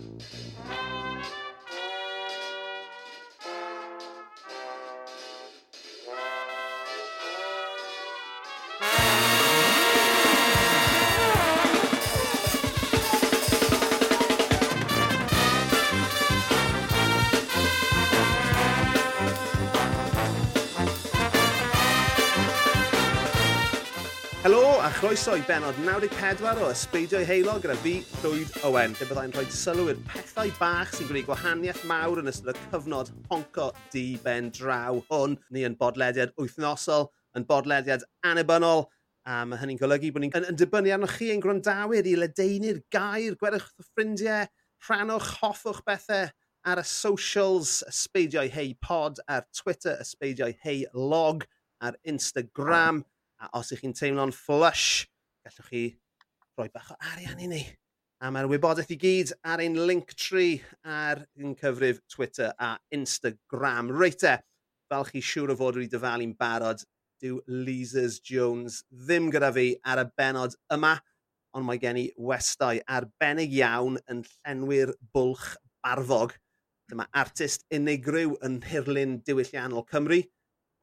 「からだ!」Croeso i benod 94 o Ysbeidio i Heilo gyda fi, Llwyd Owen, lle byddai'n rhoi sylw i'r pethau bach sy'n gwneud gwahaniaeth mawr yn ystod y cyfnod honco di ben draw hwn. Ni yn bodlediad wythnosol, yn bodlediad annibynnol, a mae hynny'n golygu bod ni'n yn, yn dibynnu arnoch chi yn gwrandawyr i ledeinu'r gair, gwerwch ffrindiau, rhanwch, hoffwch bethau ar y socials, ysbeidio hei pod, ar Twitter, ysbeidio hei log, ar Instagram. Mm A os ych chi'n teimlo'n flush, gallwch chi roi bach o arian i ni. A mae'r wybodaeth i gyd ar ein link tri ar ein cyfrif Twitter a Instagram. Reite, fel chi siŵr o fod wedi dyfalu'n barod, dyw Leasers Jones ddim gyda fi ar y benod yma, ond mae gen i westau arbennig iawn yn llenwi'r bwlch barfog. Dyma artist unigryw yn Nhirlun Diwylliannol Cymru –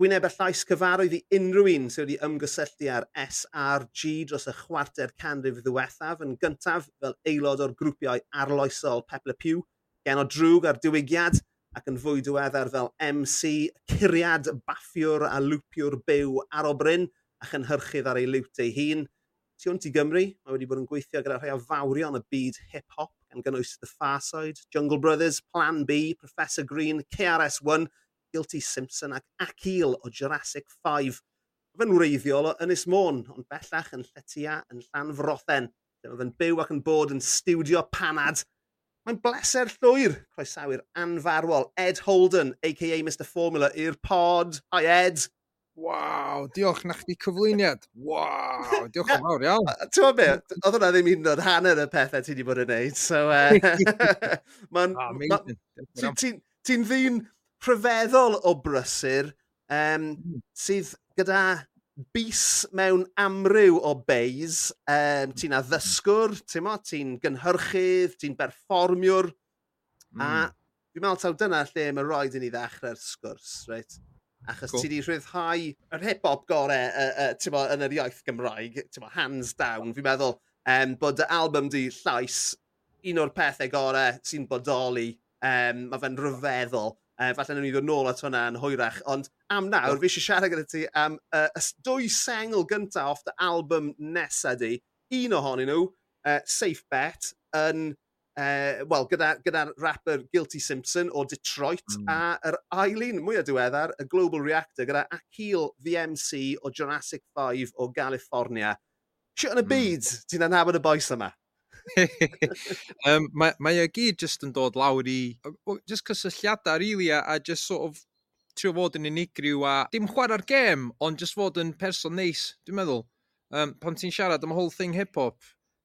Gwyneb y llais cyfarwydd i unrhyw un sydd wedi ymgysylltu ar SRG dros y chwarter canrif ddiwethaf yn gyntaf fel aelod o'r grwpiau arloesol Pepla Pew, gen o drwg ar diwygiad ac yn fwy diweddar fel MC, curiad baffiwr a lwpiwr byw ar o bryn a chynhyrchydd ar ei liwt ei hun. Tu hwnt i Gymru, mae wedi bod yn gweithio gyda rhai o fawrion y byd hip-hop gan gynnwys The Farside, Jungle Brothers, Plan B, Professor Green, KRS-One Guilty Simpson ac Akil o Jurassic 5 fe'n wreiddiol o Ynys Môn, ond bellach yn Lletia yn Llanfrothen, lle oedd yn byw ac yn bod yn studio panad. Mae'n bleser llwyr croesawu'r anfarwol Ed Holden, a.k.a. Mr Formula, i'r pod. Hi Ed! Waw, diolch na chdi cyflwyniad. Waw, diolch yn fawr iawn. Ti'n gwybod beth, oedd hwnna ddim un o'r hanner y pethau ti wedi bod yn neud, so... Eh, uh, ah, Mae'n... Ti'n ddyn rhyfeddol o brysur um, sydd gyda bus mewn amryw o beis. Um, ti'n addysgwr, ti'n ti gynhyrchydd, ti'n berfformiwr. Mm. A hmm. dwi'n meddwl taw dyna lle mae roed i ni ddechrau'r sgwrs, reit? Achos cool. ti wedi rhyddhau yr hip-hop gorau uh, uh, bo, yn yr iaith Gymraeg, mo, hands down. Fi'n meddwl um, bod y album di llais un o'r pethau gorau sy'n bodoli. Um, mae fe'n rhyfeddol uh, falle nhw'n i ddod nôl at hwnna'n hwyrach. Ond am nawr, fi eisiau siarad gyda ti am uh, dwy sengl gyntaf off the album nesa di. Un ohonyn nhw, uh, Safe Bet, yn, uh, well, gyda, gyda rapper Guilty Simpson o Detroit, mm. a yr ailun mwyaf diweddar, y Global Reactor, gyda Akil VMC o Jurassic 5 o California. Sio yn y byd, mm. ti'n anabod y boes yma? um, mae, mae gyd just yn dod lawr i, just cysylltiadau rili really, a, a just sort of trio fod yn unigryw a dim chwarae'r gêm, ond just fod yn person neis, dwi'n meddwl. Um, pan ti'n siarad am whole thing hip-hop,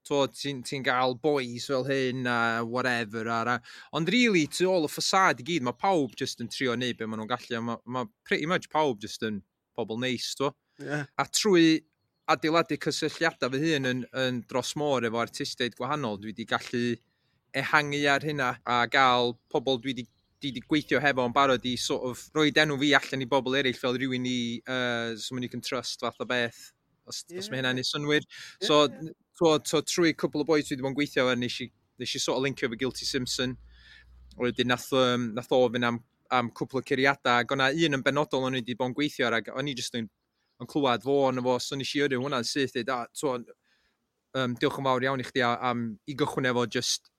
ti'n ti gael boys fel hyn a whatever. A, a, ond really, to all y ffasad i gyd, mae pawb just yn trio neud be maen nhw'n gallu. Mae ma pretty much pawb just yn pobl neis, nice, to. Yeah. A trwy adeiladu cysylltiadau fy hun yn, yn dros môr efo artistiaid gwahanol. Dwi wedi gallu ehangu ar hynna a gael pobl dwi wedi di, di gweithio hefo yn barod i sort of roi denw fi allan i bobl eraill fel rhywun i uh, someone you can trust fath o beth os, yeah. os mae hynna'n ei synwyr. Yeah. So, so, trwy cwbl o boes dwi wedi bod yn gweithio ar nes i, nes i sort of linkio fy Guilty Simpson. Wedyn nath, um, nath o fynd am, am cwpl o curiadau ac o'na un yn benodol o'n i wedi bod yn gweithio ar ac o'n i jyst yn yn clywed fo yn efo, so nes i yrru hwnna'n syth dweud, a, so, um, diolch yn fawr iawn i chdi am i gychwyn efo just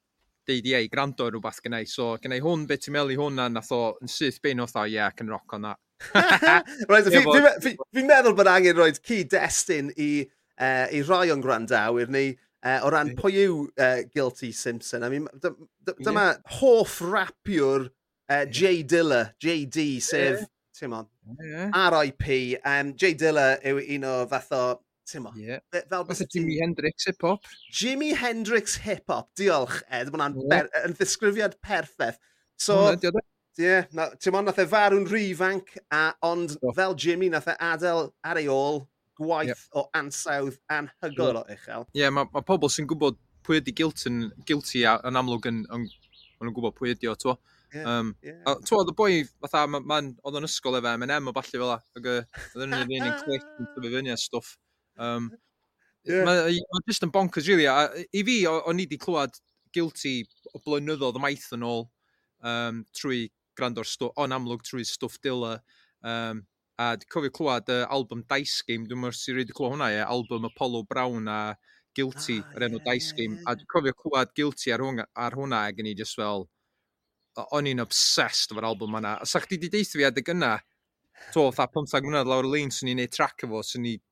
deud ie, i gwrando rhywbeth gynnau. So, gynnau hwn, beth ti'n meddwl i hwnna, nath o yn syth bein oedd o, ie, yeah, can rock o'n that. Right, fi'n fi, fi, fi meddwl bod angen rhoi cyd-destun i, uh, i rai o'n grandawyr ni uh, o ran pwy yw uh, Guilty Simpson. I mean, dyma yeah. hoff rapiwr uh, J Dilla, JD, sef, yeah. ti'n yeah. R.I.P. Um, Jay Dilla yw un o fath o Timo. Yeah. Fel beth Jimi Hendrix hip-hop. Jimi Hendrix hip-hop. Diolch, Ed. Mae hwnna'n yeah. per, ddisgrifiad perffaith. So, Ie, yeah, ti'n ond nath e farw'n rhifanc, a, ond oh. fel Jimmy nath e adael ar ei ôl gwaith yep. o ansawdd anhygoel yeah. o uchel. Ie, yeah, mae ma pobl sy'n gwybod pwy ydi guilty, yn, guilty yn amlwg yn, yn, yn, yn gwybod pwy ydi o, ti'n Yeah, um, yeah. oedd y boi, fatha, mae'n, ma, ma oedd yn ysgol efo M&M o balli fel la, ac oedd yn yr un yn clic yn tyfu fyny a stwff. Um, yeah. Mae'n ma just yn bonkers, really. A, I fi, o'n i wedi clywed guilty o blynyddoedd maith yn ôl um, trwy grando'r stwff, o'n amlwg trwy stwff Dilla. Um, a di cofio clywed y album Dice Game, dwi'n mwyn sy'n rhaid i clywed hwnna, ie, album Apollo Brown a Guilty, ah, yr enw yeah, Dice Game, yeah, yeah. a dwi'n cofio clywed Guilty ar hwnna, ar hwnna ac yn i just fel, well, o'n i'n obsessed efo'r album yna. A sa chdi wedi deithio fi adeg yna, to, tha 15 mlynedd lawr y lein, swn i'n neud track efo, swn i'n,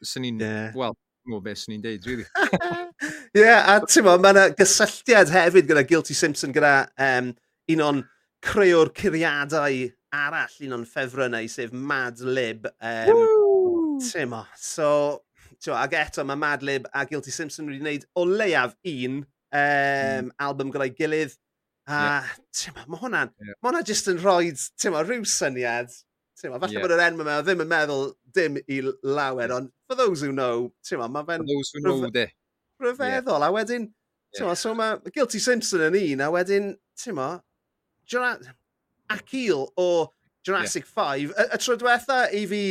swn i'n, yeah. wel, dwi'n gwybod beth swn i'n deud, really. Ie, yeah, a ti'n mo, mae yna gysylltiad hefyd gyda Guilty Simpson gyda um, un o'n creu'r curiadau arall, un o'n ffefrynnau, sef Mad Lib. Um, ti'n mo, so, ti'n ag eto mae Mad Lib a Guilty Simpson wedi gwneud o leiaf un um, mm. album gyda'i gilydd. A yeah. mae hwnna'n, yeah. mae hwnna jyst yn rhoi rhyw syniad. Ma, falle yeah. bod yr enw yma ddim yn meddwl dim i lawer, mm. ond for those who know, ma, mae fe'n... Those who know, de. Rhyfeddol, yeah. a wedyn... Yeah. Ma, so mae Guilty Simpson yn un, a wedyn, ti'n ma, Akil o Jurassic yeah. 5, y, y tro diwetha i fi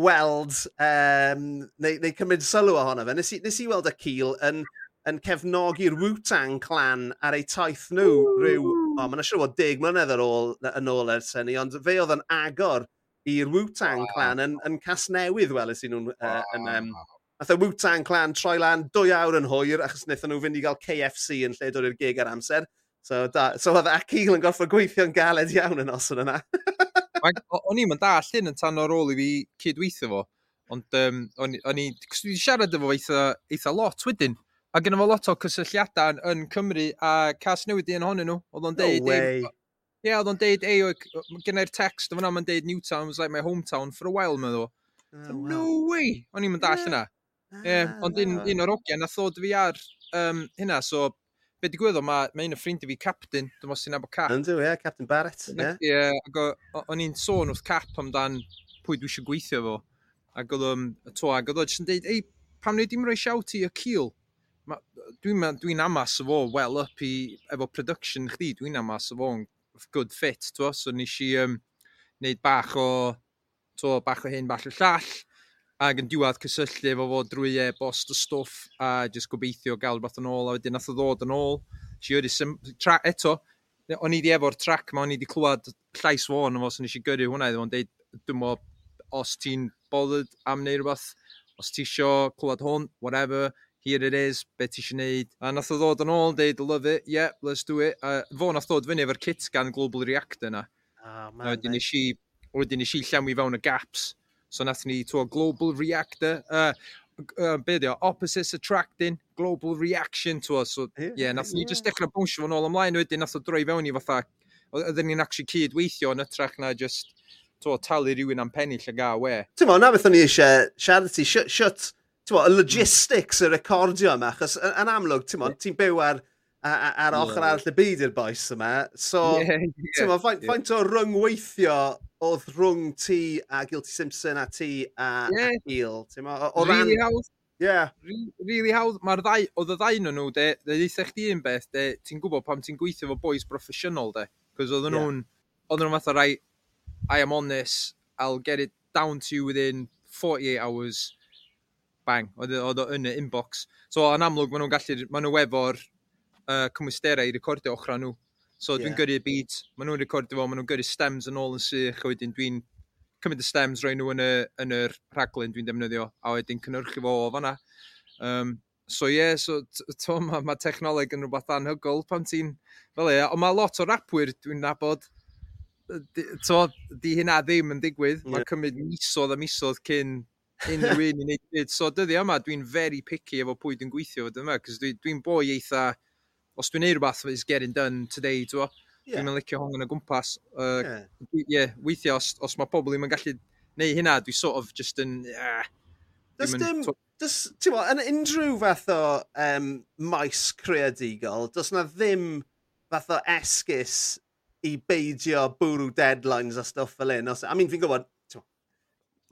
weld, um, neu, neu cymryd sylw ohono fe, nes i, nes i weld Akil yn yn cefnogi'r Wu-Tang clan ar eu taith nhw rhyw, o, mae'n siŵr o deg mlynedd ar ôl, yn ôl ers hynny, ond fe oedd yn agor i'r Wu-Tang wow. clan yn, yn Casnewydd, welys i nhw'n... Uh, yn, um, Nath y Wu-Tang clan troi lan dwy awr yn hwyr, achos wnaethon nhw fynd i gael KFC yn lle dod i'r gig ar amser. So, da, so oedd Akil yn gorfod gweithio'n galed iawn yn oson yna. o'n i'n dall hyn yn tan o'r ôl i fi cydweithio fo, ond um, o'n i, dwi wedi siarad efo eitha, eitha lot wedyn. A gyda fo lot o cysylltiadau yn, yn Cymru a cas newid un ohonyn nhw. Oedd o'n deud... No way. Ie, yeah, oedd o'n deud, ei, gyda'r text, o'n yna'n deud Newtown was like my hometown for a while, meddwl. Oh, wow. No way! O'n i'n mynd all yna. Ie, ah. ond un, un o'r ogiau, na ddod fi ar um, hynna, so be di o, mae ma un o ffrindiau fi captain, dwi'n os sy'n abo cap. Yndw, ie, yeah, Captain Barrett. Ie, yeah. yeah, o'n i'n sôn wrth cap amdan pwy dwi eisiau gweithio fo. Ac oedd o'n to, ac oedd o'n deud, ei, pam wneud i'n rhoi siawt i y cil? dwi'n dwi, dwi amas o fo well up i, efo production chdi, dwi'n amas o fo'n good fit, twa, so nes i um, wneud bach o, to, bach o hyn, bach o llall, ac yn diwedd cysylltu efo fo drwy e-bost o stwff a jyst gobeithio gael rhywbeth yn ôl a wedyn nath o ddod yn ôl. Si wedi eto, o'n i di efo'r track ma, o'n i di clywed llais fo yn efo, so nes i gyrru hwnna iddo fo'n deud, dwi'n mo, os ti'n bothered am wneud rhywbeth, os ti isio clywed hwn, whatever, here it is, be ti eisiau neud. A nath o ddod yn ôl, deud, love it, yeah, let's do it. A fo nath ddod fyny efo'r kit gan Global Reactor na. Oh, man, a wedyn eisiau wedyn eisiau llawn i fewn y gaps. So nath ni to Global Reactor. Uh, uh, be dio, opposites attracting, global reaction to us. So, yeah, yeah nath ni yeah. just dechrau bwnsio fo'n ôl ymlaen wedyn, nath o droi fewn i fatha, oedden ni'n actually cydweithio yn ytrach na just to talu rhywun am pennill a gael we. Ti'n mo, na beth o'n i eisiau siarad ti, shwt, y logistics y recordio yma, achos yn amlwg, ti'n yeah. ti byw ar, ar, ar ochr arall y byd i'r boes yma, so, yeah, yeah, ti'n faint, yeah. faint o ryngweithio oedd rhwng ti a Guilty Simpson a ti a, yeah. a Gil, ti'n mo, o, o ran... Really hawdd. Yeah. Really, really hawdd. Mae'r ddau, oedd y ddau nhw nhw, de, de ddeitha chdi un beth, de, ti'n gwybod pam ti'n gweithio fo boys professional, de, cos oedd nhw'n, yeah. oedd nhw'n fatha rai, I am on this, I'll get it down to you within 48 hours, bang, oedd o yn y inbox. So, yn amlwg, maen nhw'n gallu, maen nhw efo'r uh, cymwysterau i recordio ochra nhw. So, dwi'n yeah. gyrru beat, maen nhw'n recordio fo, maen nhw'n gyrru stems yn ôl yn sych, a wedyn dwi'n cymryd y stems roi nhw yn, y, yn yr rhaglen dwi'n defnyddio, a wedyn cynnyrchu fo o fanna. Um, so ie, yeah, so to, mae ma technoleg yn rhywbeth anhygol pan ti'n fel e, ond mae lot o rapwyr dwi'n nabod, di, to, di hynna ddim yn digwydd, yeah. mae'n cymryd misodd a misodd cyn unrhyw un i wneud byd. So dyddi yma, dwi'n very picky efo pwy dwi'n gweithio fod yma, cos dwi'n dwi boi eitha, os dwi'n neud rhywbeth, it's getting done today, dwi'n yeah. dwi'n licio hongen y gwmpas. Uh, yeah. Dwi, yeah, weithio, os, os mae pobl ddim yn gallu neud hynna, dwi sort of just yn... Uh, Does dim... Does, ti'n yn unrhyw fath o um, maes creadigol, does na ddim fath o esgus i beidio bwrw deadlines a stuff fel un. I mean, fi'n gwybod,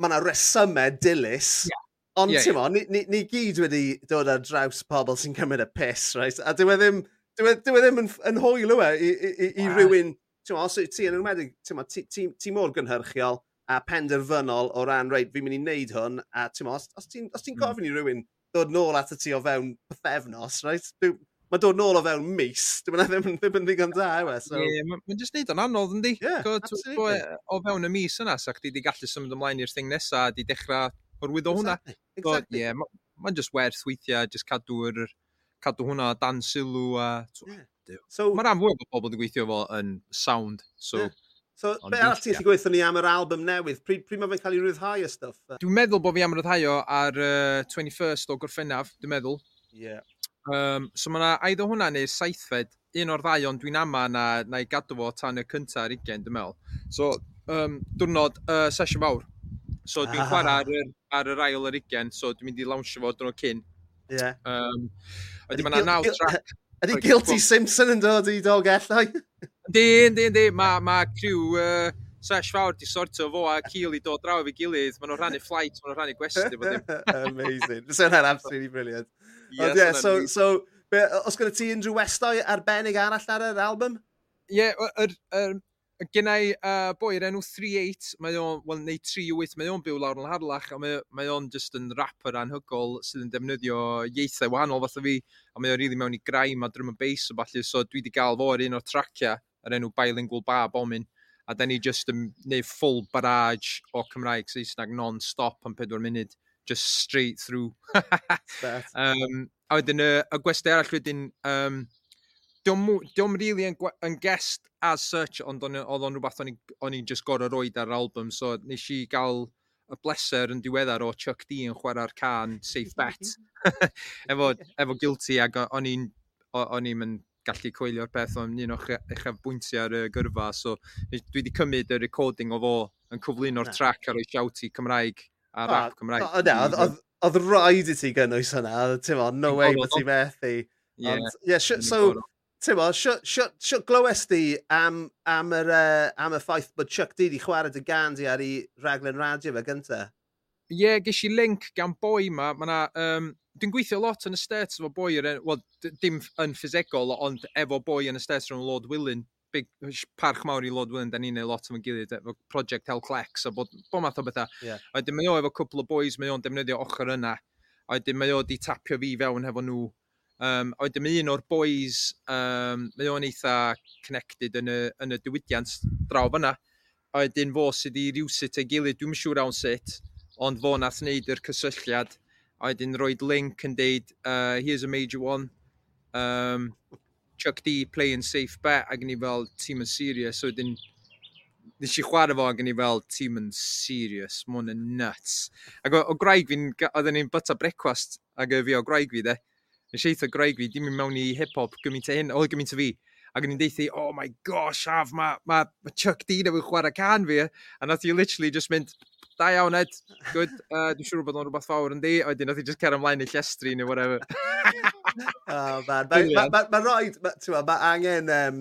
mae yna resymau dilys. Yeah. Ond yeah, ti'n yeah. ni, ni, ni, gyd wedi dod ar draws pobl sy'n cymryd y piss, right? A dwi e ddim, dwi, e, dwi e ddim yn, yn hwyl yw e i, i, i, i wow. rywun, ti'n mo, os ti yn ymwedig, ti, ti, ti mor gynhyrchiol a penderfynol o ran, reit, fi'n mynd i wneud hwn, a ti'n mo, os, os ti'n ti gofyn i rywun dod nôl at y ti o fewn pethefnos, right? Dwi'n mae dod nôl o fewn mis. Dwi'n meddwl ddim, ddim yn ddigon da yw e. So. Yeah, mae'n just neud o'n anodd yndi. Yeah, God, o fewn y mis yna, sa'ch di di gallu symud ymlaen i'r thing nesa, di dechrau hwrwydd o hwnna. Exactly. God, exactly. yeah, mae'n ma just werth weithiau, just cadw'r cadw hwnna dan sylw a... Yeah. So, Mae rhan fwy o bobl wedi gweithio fo yn sound, so... Yeah. So, be arall ti'n gallu gweithio ni am yr album newydd? Pryd, pryd mae fe'n cael ei ryddhau y stuff? Dwi'n meddwl bod fi am ryddhau o ar uh, 21st o Gorffennaf, dwi'n meddwl. Yeah. Um, so mae yna aidd o hwnna neu saithfed, un o'r ddau, ond dwi'n ama na, na i gadw fo tan y cyntaf ar ugen, dwi'n meddwl. So, um, diwrnod uh, sesiwn fawr. So, dwi'n ah. chwarae ar, yr, ar yr ail yr ugen, so dwi'n mynd i lawnsio fo diwrnod cyn. Ie. Yeah. Um, Ydy mae'n naw track. Ydy Guilty Simpson yn dod i dolgellau? Di, di, di. Mae ma crew... Uh, sesh fawr di sortio fo a Cil i dod draw efo'i gilydd. Maen nhw'n rhannu flight, maen nhw'n rhannu gwesti. Amazing. So hwnna'n absolutely brilliant. Yes, yeah, so, so, be, os gyda ti unrhyw westau arbennig arall ar yr album? Ie, yeah, er, er, gynna i uh, boi yr enw 38, mae o'n, wel, neu 38, mae o'n byw lawr yn harlach, a mae o'n just yn rapper anhygol sydd yn defnyddio ieithau wahanol fath o fi, a mae o'n rili really mewn i graim a drum and bass o falle, so dwi wedi gael fo ar un o'r tracia, yr enw Bilingual Bar Bombing a da ni just yn neud full barrage o Cymraeg Saesneg non-stop am 4 munud, just straight through. um, a wedyn y, y gwesti arall wedyn, um, diwm really yn, yn guest as such, ond oedd o'n rhywbeth o'n i'n just gorau roed ar album, so nes i gael y bleser yn diweddar o Chuck D yn chwarae'r can Safe Bet. Efo, efo Guilty ac o'n i'n o'n i'n mynd gallu coelio'r peth o'n un o'ch uchaf bwyntiau ar y gyrfa, so dwi wedi cymryd y recording o fo yn cyflwyno'r track ar o'i siawti Cymraeg a rap Cymraeg. O, na, oedd rhaid i ti gynnwys hwnna, ti'n mo, no way bod ti methu. Ond, yeah, so, ti'n mo, glywes di am, am, yr, uh, am y ffaith bod Chuck D wedi chwarae dy gandi ar ei raglen radio fe gyntaf? Ie, yeah, ges i link gan boi ma, mae yna um, dwi'n gweithio lot yn y States efo boi, well, dim yn ffisegol, ond efo boi yn y States rhwng Lord Willin, big parch mawr i Lord Willin, da ni'n neud lot am y gilydd, efo Project Hell Clex, a bod, bod math o bethau. Yeah. A wedyn mae o efo cwpl o boys, mae o'n defnyddio ochr yna, a wedyn mae o di tapio fi fewn hefo nhw. Um, a wedyn mae un o'r boys, um, mae o'n eitha connected yn y, yn y diwydiant draw fyna, a wedyn fo sydd i rywsut ei gilydd, dwi'n siŵr awn sut, ond fo nath wneud yr cysylltiad, a wedyn roed link yn deud, uh, here's a major one, um, Chuck D playing safe bet, ac yn i fel team yn serious, so wedyn nes i chwarae fo ac yn i fel team yn serious, mae hwn yn nuts. Ac o, o graig fi'n, oedden ni'n byta brecwast ac fi o graig fi de, nes i eitha graig fi, dim yn mewn i hip-hop gymaint o hyn, o gymaint o fi, ac yn i'n deithi, oh my gosh, af, mae ma, ma Chuck D newydd chwarae can fi, a nath i literally just mynd, da iawn Ed, good, uh, dwi'n siŵr bod o'n rhywbeth fawr yn di, a wedyn nath i just cer ymlaen i llestri neu whatever. oh man, mae ma, ma, ma roed, mae ma angen um,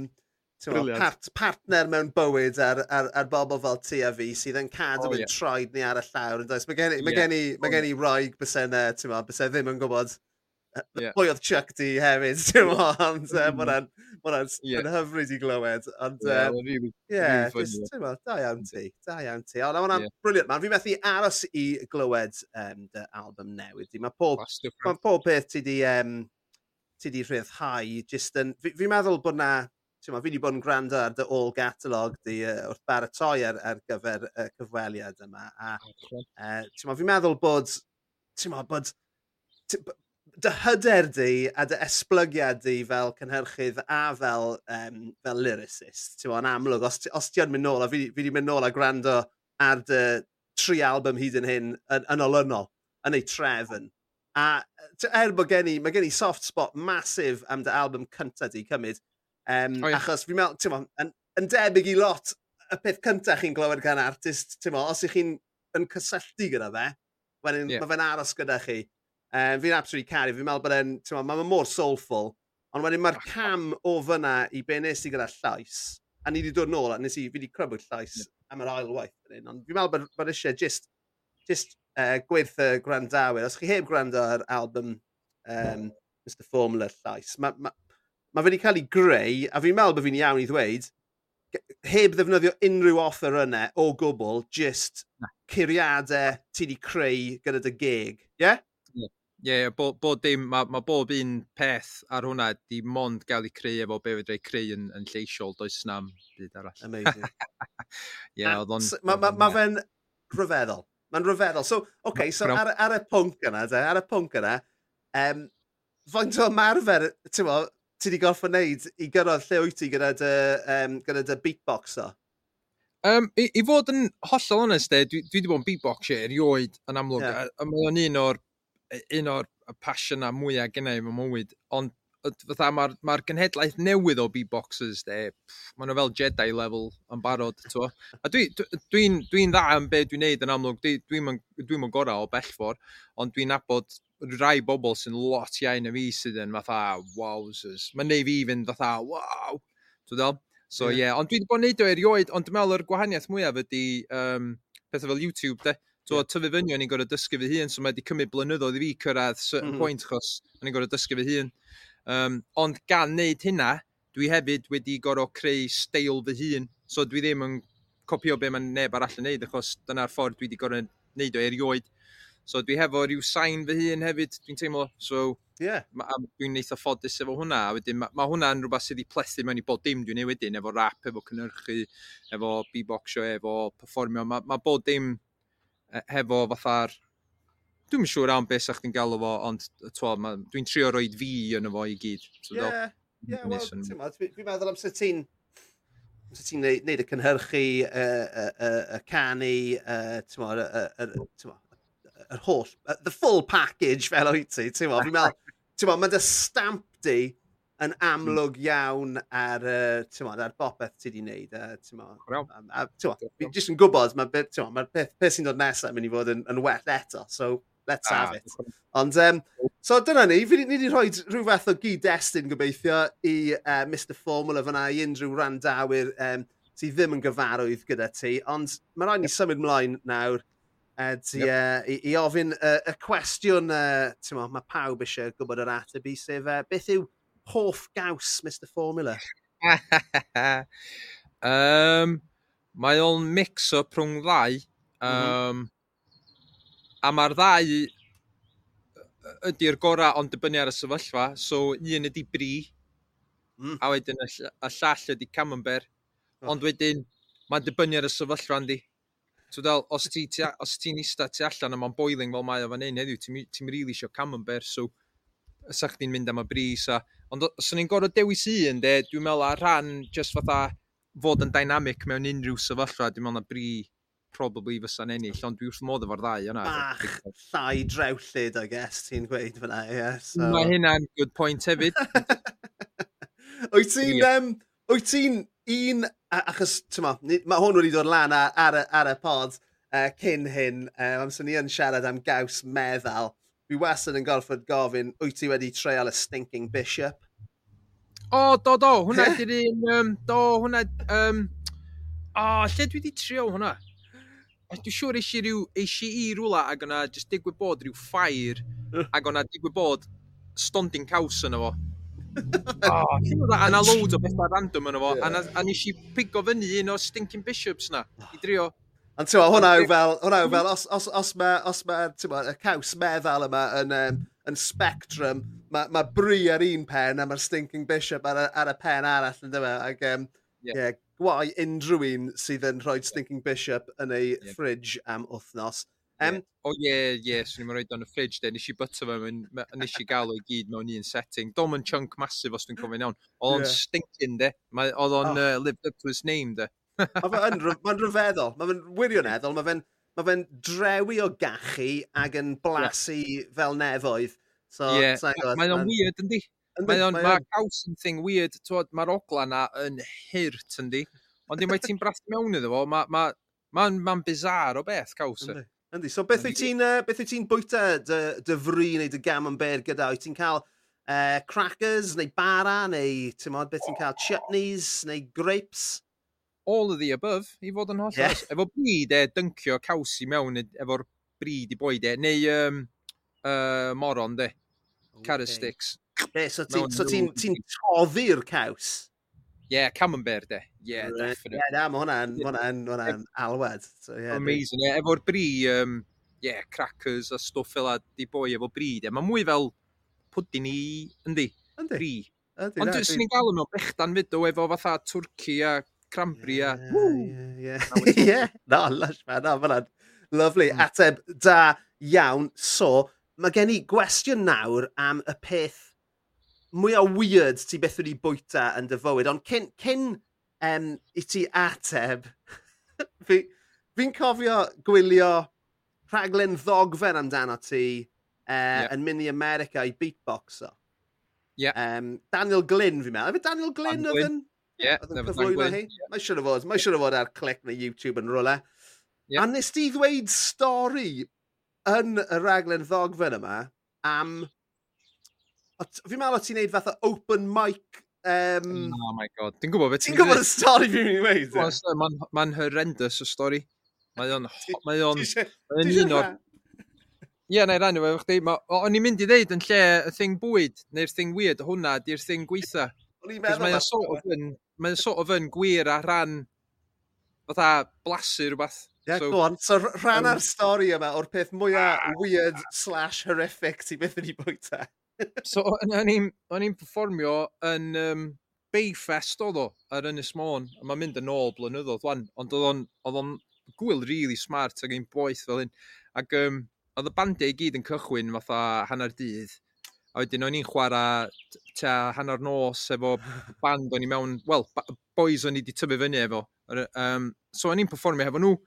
part, partner mewn bywyd ar, ar, ar bobl fel ti a fi sydd yn cadw oh, yn yeah. troed ni ar y llawr. Mae gen, ma oh, gen, yeah. ma gen i roed bysennau, ti'n ma, bysennau ddim yn gwybod yeah. pwy oedd Chuck D hefyd, ti'n ma, ond um, mm. Mae hwnna'n yeah. hyfryd i glywed. Ond, yeah, uh, really, yeah, really just, yeah. da iawn ti, da iawn ti. Ond hwnna'n yeah. briliant man. Fi methu aros i glywed um, dy album newydd. Mae pob, ma pob peth ti di, um, ti di rhyddhau. Just yn, fi, fi'n meddwl bod na Ti'n ma, fi wedi bod yn gwrando ar dy all catalog di uh, wrth baratoi ar, ar gyfer y uh, cyfweliad yma. A, uh, ti'n ma, fi'n meddwl bod, ti'n ma, bod, dy hyder di a dy esblygiad di fel cynhyrchydd a fel, um, fel lyricist, ti'n o'n amlwg, os, os ti yn mynd nôl, a fi, fi wedi mynd nôl a gwrando ar dy tri album hyd yn hyn yn, yn olynol, yn ei trefn. A er bod gen i, mae gen i soft spot masif am dy album cynta di cymryd, um, oh, yeah. achos fi'n meddwl, ti'n yn, yn debyg i lot y peth cynta chi'n glywed gan artist, ti'n os ych chi'n yn cysylltu gyda fe, wedyn yeah. mae fe'n aros gyda chi. Um, fi'n absolutely caru, fi'n meddwl bod e'n, ti'n ma, mae'n mor soulful, ond wedyn mae'r cam o fyna i be nes i gyda llais, a ni wedi dod nôl, a nes i, fi wedi crybwyll llais yeah. am yr ail waith. Ond fi'n meddwl bod, bod eisiau just, just uh, gwerth y grandawyr. Os chi heb gwrando ar album um, Mr Formula llais, mae ma, ma fe wedi cael ei greu, a fi'n meddwl bod fi'n iawn i ddweud, heb ddefnyddio unrhyw offer yna o gwbl, just curiadau ti wedi creu gyda dy geg. Ie? Yeah? Ie, yeah, bod, bod dim, mae, ma bob un peth ar hwnna di mond gael ei creu efo be fedrai creu yn, yn lleisiol, does na'm byd arall. Amazing. Ie, yeah, oedd o'n... Mae ma, ma fe'n rhyfeddol. Mae'n rhyfeddol. So, oce, okay, so ar, ar, y pwnc yna, de, ar y pwnc yna, um, faint o marfer, ti'n mo, ti wedi gorff wneud i gyrraedd lle wyt ti gyda dy, um, gyda dy beatbox o? Um, i, I fod yn hollol honest, de, dwi, dwi wedi bod yn beatboxer erioed yn amlwg. Yeah. Mae o'n un o'r un o'r pasiynau mwyaf gennau fy mywyd, ond fatha mae'r ma genhedlaeth newydd o beatboxers, de, maen nhw fel Jedi level yn barod, to. A dwi'n dwi, dwi, dwi dda am be dwi'n neud yn amlwg, dwi'n dwi, dwi, dwi, gorau o bellfor, ond dwi'n nabod rai bobl sy'n lot iau na fi sydd yn fatha, wowzers. Mae'n neud fi fynd fatha, wow! Dwi'n dal? So, ie. Yeah. Yeah. Ond dwi wedi bod yn neud o erioed, ond dwi'n meddwl yr gwahaniaeth mwyaf ydy um, pethau fel YouTube, de So, yeah. tyfu fyny, o'n i'n gorau dysgu fy hun, so mae wedi cymryd blynyddoedd i fi cyrraedd certain mm -hmm. point, chos o'n i'n gorau dysgu fy hun. Um, ond gan wneud hynna, dwi hefyd wedi gorau creu steil fy hun, so dwi ddim yn copio be mae neb arall yn neud, achos dyna'r ffordd dwi wedi gorau neud o erioed. So dwi hefo rhyw sain fy hun hefyd, dwi'n teimlo. So yeah. dwi'n eitha ffodus efo hwnna. A wedyn mae ma hwnna'n rhywbeth sydd wedi plethu mewn i bod dim dwi'n ei wedyn, efo rap, efo cynhyrchu, efo beatboxio, efo performio. Mae ma bod dim E, hefo fatha'r dwi'n yn siŵr am beth sa'ch chi'n galw fo, ond dwi'n trio roed fi yn fo i gyd. Ie, yeah, yeah, well, dwi'n meddwl am sut ti'n sut ti'n neud, neud y cynhyrchu, y uh, uh, uh, canu, yr holl, the full package fel o'i ti, ti'n meddwl, ti'n meddwl, mae'n dy stamp di yn amlwg iawn ar, uh, mod, ar bopeth ti wedi wneud. Uh, mod, um, a, mod, fi jyst yn gwybod mae'r beth, ma peth, peth sy'n dod nesaf yn mynd i fod yn, yn well eto, so let's ah, have it. Ond, um, so dyna ni, fi wedi rhoi rhyw fath o gyd-destun gobeithio i uh, Mr Formula fyna i unrhyw randawyr um, sydd ddim yn gyfarwydd gyda ti, ond mae rhaid ni yep. symud mlaen nawr uh, yep. uh, i, i ofyn uh, y cwestiwn uh, mae pawb eisiau gwybod yr ateb i sef, uh, beth yw hoff gaws Mr Formula? um, mae o'n mix o rhwng ddau. Um, mm -hmm. A mae'r ddau ydy'r gorau ond dibynnu ar y sefyllfa. So un ydy bri, mm. a wedyn y, y llall ydy camembert. Oh. Ond wedyn mae'n dibynnu ar y sefyllfa yndi. So del, os ti'n ti, os ti nista ti allan a mae'n boiling fel mae o fan hyn heddiw, ti'n ti rili really isio camembert, so ysa'ch chdi'n mynd am y bris a Ond os o'n i'n gorfod dewis un, de, dwi'n meddwl ar rhan just fatha fod yn dynamic mewn unrhyw sefyllfa, dwi'n meddwl na bri probably fysa'n ennill, ond dwi wrth modd efo'r ddau yna. Bach llai drewllyd, I guess, ti'n gweud fyna, ie. Yeah, so... Mae hynna'n good point hefyd. wyt ti'n... Yeah. Um, wyt ti'n un... Achos, tyma, mae hwn wedi dod lan ar, ar, ar y pod uh, cyn hyn. Um, amser ni yn siarad am gaws meddal. Fi wastad yn gorfod gofyn, wyt ti wedi treol y stinking bishop? O, oh, do, do, hwnna ydy'r un, um, do, hwnna, um, o, oh, lle dwi wedi trio hwnna? Dwi'n siŵr eisi rhyw, eisi i rwla ac yna jyst digwydd bod rhyw ffair ac yna digwydd bod stonding caws yna fo. oh, a na loads o bethau random yna fo, yeah. a, a nes i pigo fyny un o stinking bishops na, i drio. Ond ti'n hwnna yw fel, hwnna yw fel, os, os, os mae, os mae, ti'n y caws meddal yma yn, um, yn spectrum, mae ma bri ar un pen a mae'r stinking bishop ar y, ar y pen arall yn dyma. E? Ac, um, yeah. yeah, gwai unrhyw un sydd yn rhoi stinking bishop yn ei yeah. fridge am wythnos. Um, yeah. O oh, ie, yeah, ie, yeah. swn i'n roed o'n y fridge de, nes i byta fe, nes i gael o'i gyd mewn un setting. Dom yn chunk masif os dwi'n cofyn iawn. Oedd o'n yeah. stinking de, oedd o'n oh. uh, lived up to his name de. Mae'n ma rhyfeddol. Mae'n wirioneddol. Mae fe'n ma fe drewi o gachu ac yn blasu yeah. fel nefoedd. So, yeah. Mae'n o'n weird, yndi? Mae o'n ma caws yn thing weird. Mae'r ogla na yn hirt, yndi? Ond dim mae ti'n brath mewn iddo fo, mae'n ma, ma, ma bizar o beth caws. E. Yndi. Yndi. So beth wyt ti'n uh, beth wyt ti'n bwyta dy, dy fri neu dy gam yn ber gyda? Wyt ti'n cael uh, crackers neu bara neu, ti'n modd, beth ti'n cael chutneys neu grapes? all of the above, i fod yn holl yeah. Efo bri, e, dyncio caws i mewn efo'r bri di boi, de, neu um, uh, moron, de, okay. sticks. Yeah, so ti'n so ti, ti toddi'r caws? Ie, yeah, Camembert, de. Ie, yeah, right. definitely. Yeah, na, mae hwnna'n hwnna hwnna alwed. So, yeah, Amazing, ie. Yeah, efo'r bri, um, yeah, crackers a stwff fel a di boi efo bri, de. Mae mwy fel pwdyn i, yndi, yndi. bri. Ond dwi'n ni'n gael yn bechdan fyd o efo fatha Twrci a cranbri a... Ie, ie. Na, lush man, na, fan Lovely, mm. ateb da iawn. So, mae gen i gwestiwn nawr am y peth mwyaf weird ti beth wedi bwyta yn dy fywyd. Ond cyn, cyn um, i ti ateb, fi'n fi cofio gwylio rhaglen ddogfen amdano ti e, uh, yep. yn mynd i America i beatboxo. Yep. Um, Daniel Glyn fi'n meddwl. Efo Daniel Glyn oedd yn... Ie. Yeah, cyflwyno hi. Mae siwr o fod, mae siwr o fod ar clic neu YouTube yn rola. Yeah. A nes ti ddweud stori yn y raglen ddogfen yma am... Fi'n meddwl o ti'n neud fath o open mic Um, oh my god, dwi'n gwybod beth ti'n gwybod y stori fi'n mynd i weid. Mae'n horrendous y stori. Mae o'n... Mae o'n... Mae o'n un o'r... Ie, na i rannu efo chdi. O'n i'n mynd i ddeud yn lle y thing bwyd, neu'r thing weird, hwnna, di'r thing gweitha. O'n i'n meddwl... Mae o'n sort of yn mae'n sort of yn gwir a rhan fatha blasu rhywbeth. Ie, yeah, so, go on. So rhan um, ar stori yma o'r peth mwyaf ah. weird slash horrific ti beth yn ei bwyta. so, o'n i'n performio yn um, Bayfest oedd o, ar Ynys Môn. Mae'n mynd yn ôl blynyddoedd, wan. Ond oedd o'n gwyl really smart ac un boeth fel hyn. Ac um, oedd y bandiau e i gyd yn cychwyn fatha hanner dydd. A wedyn o'n i'n chwarae tua hanner nos efo band o'n i mewn, wel, boys o'n i wedi tyfu fyny efo. Um, so o'n i'n performio efo nhw.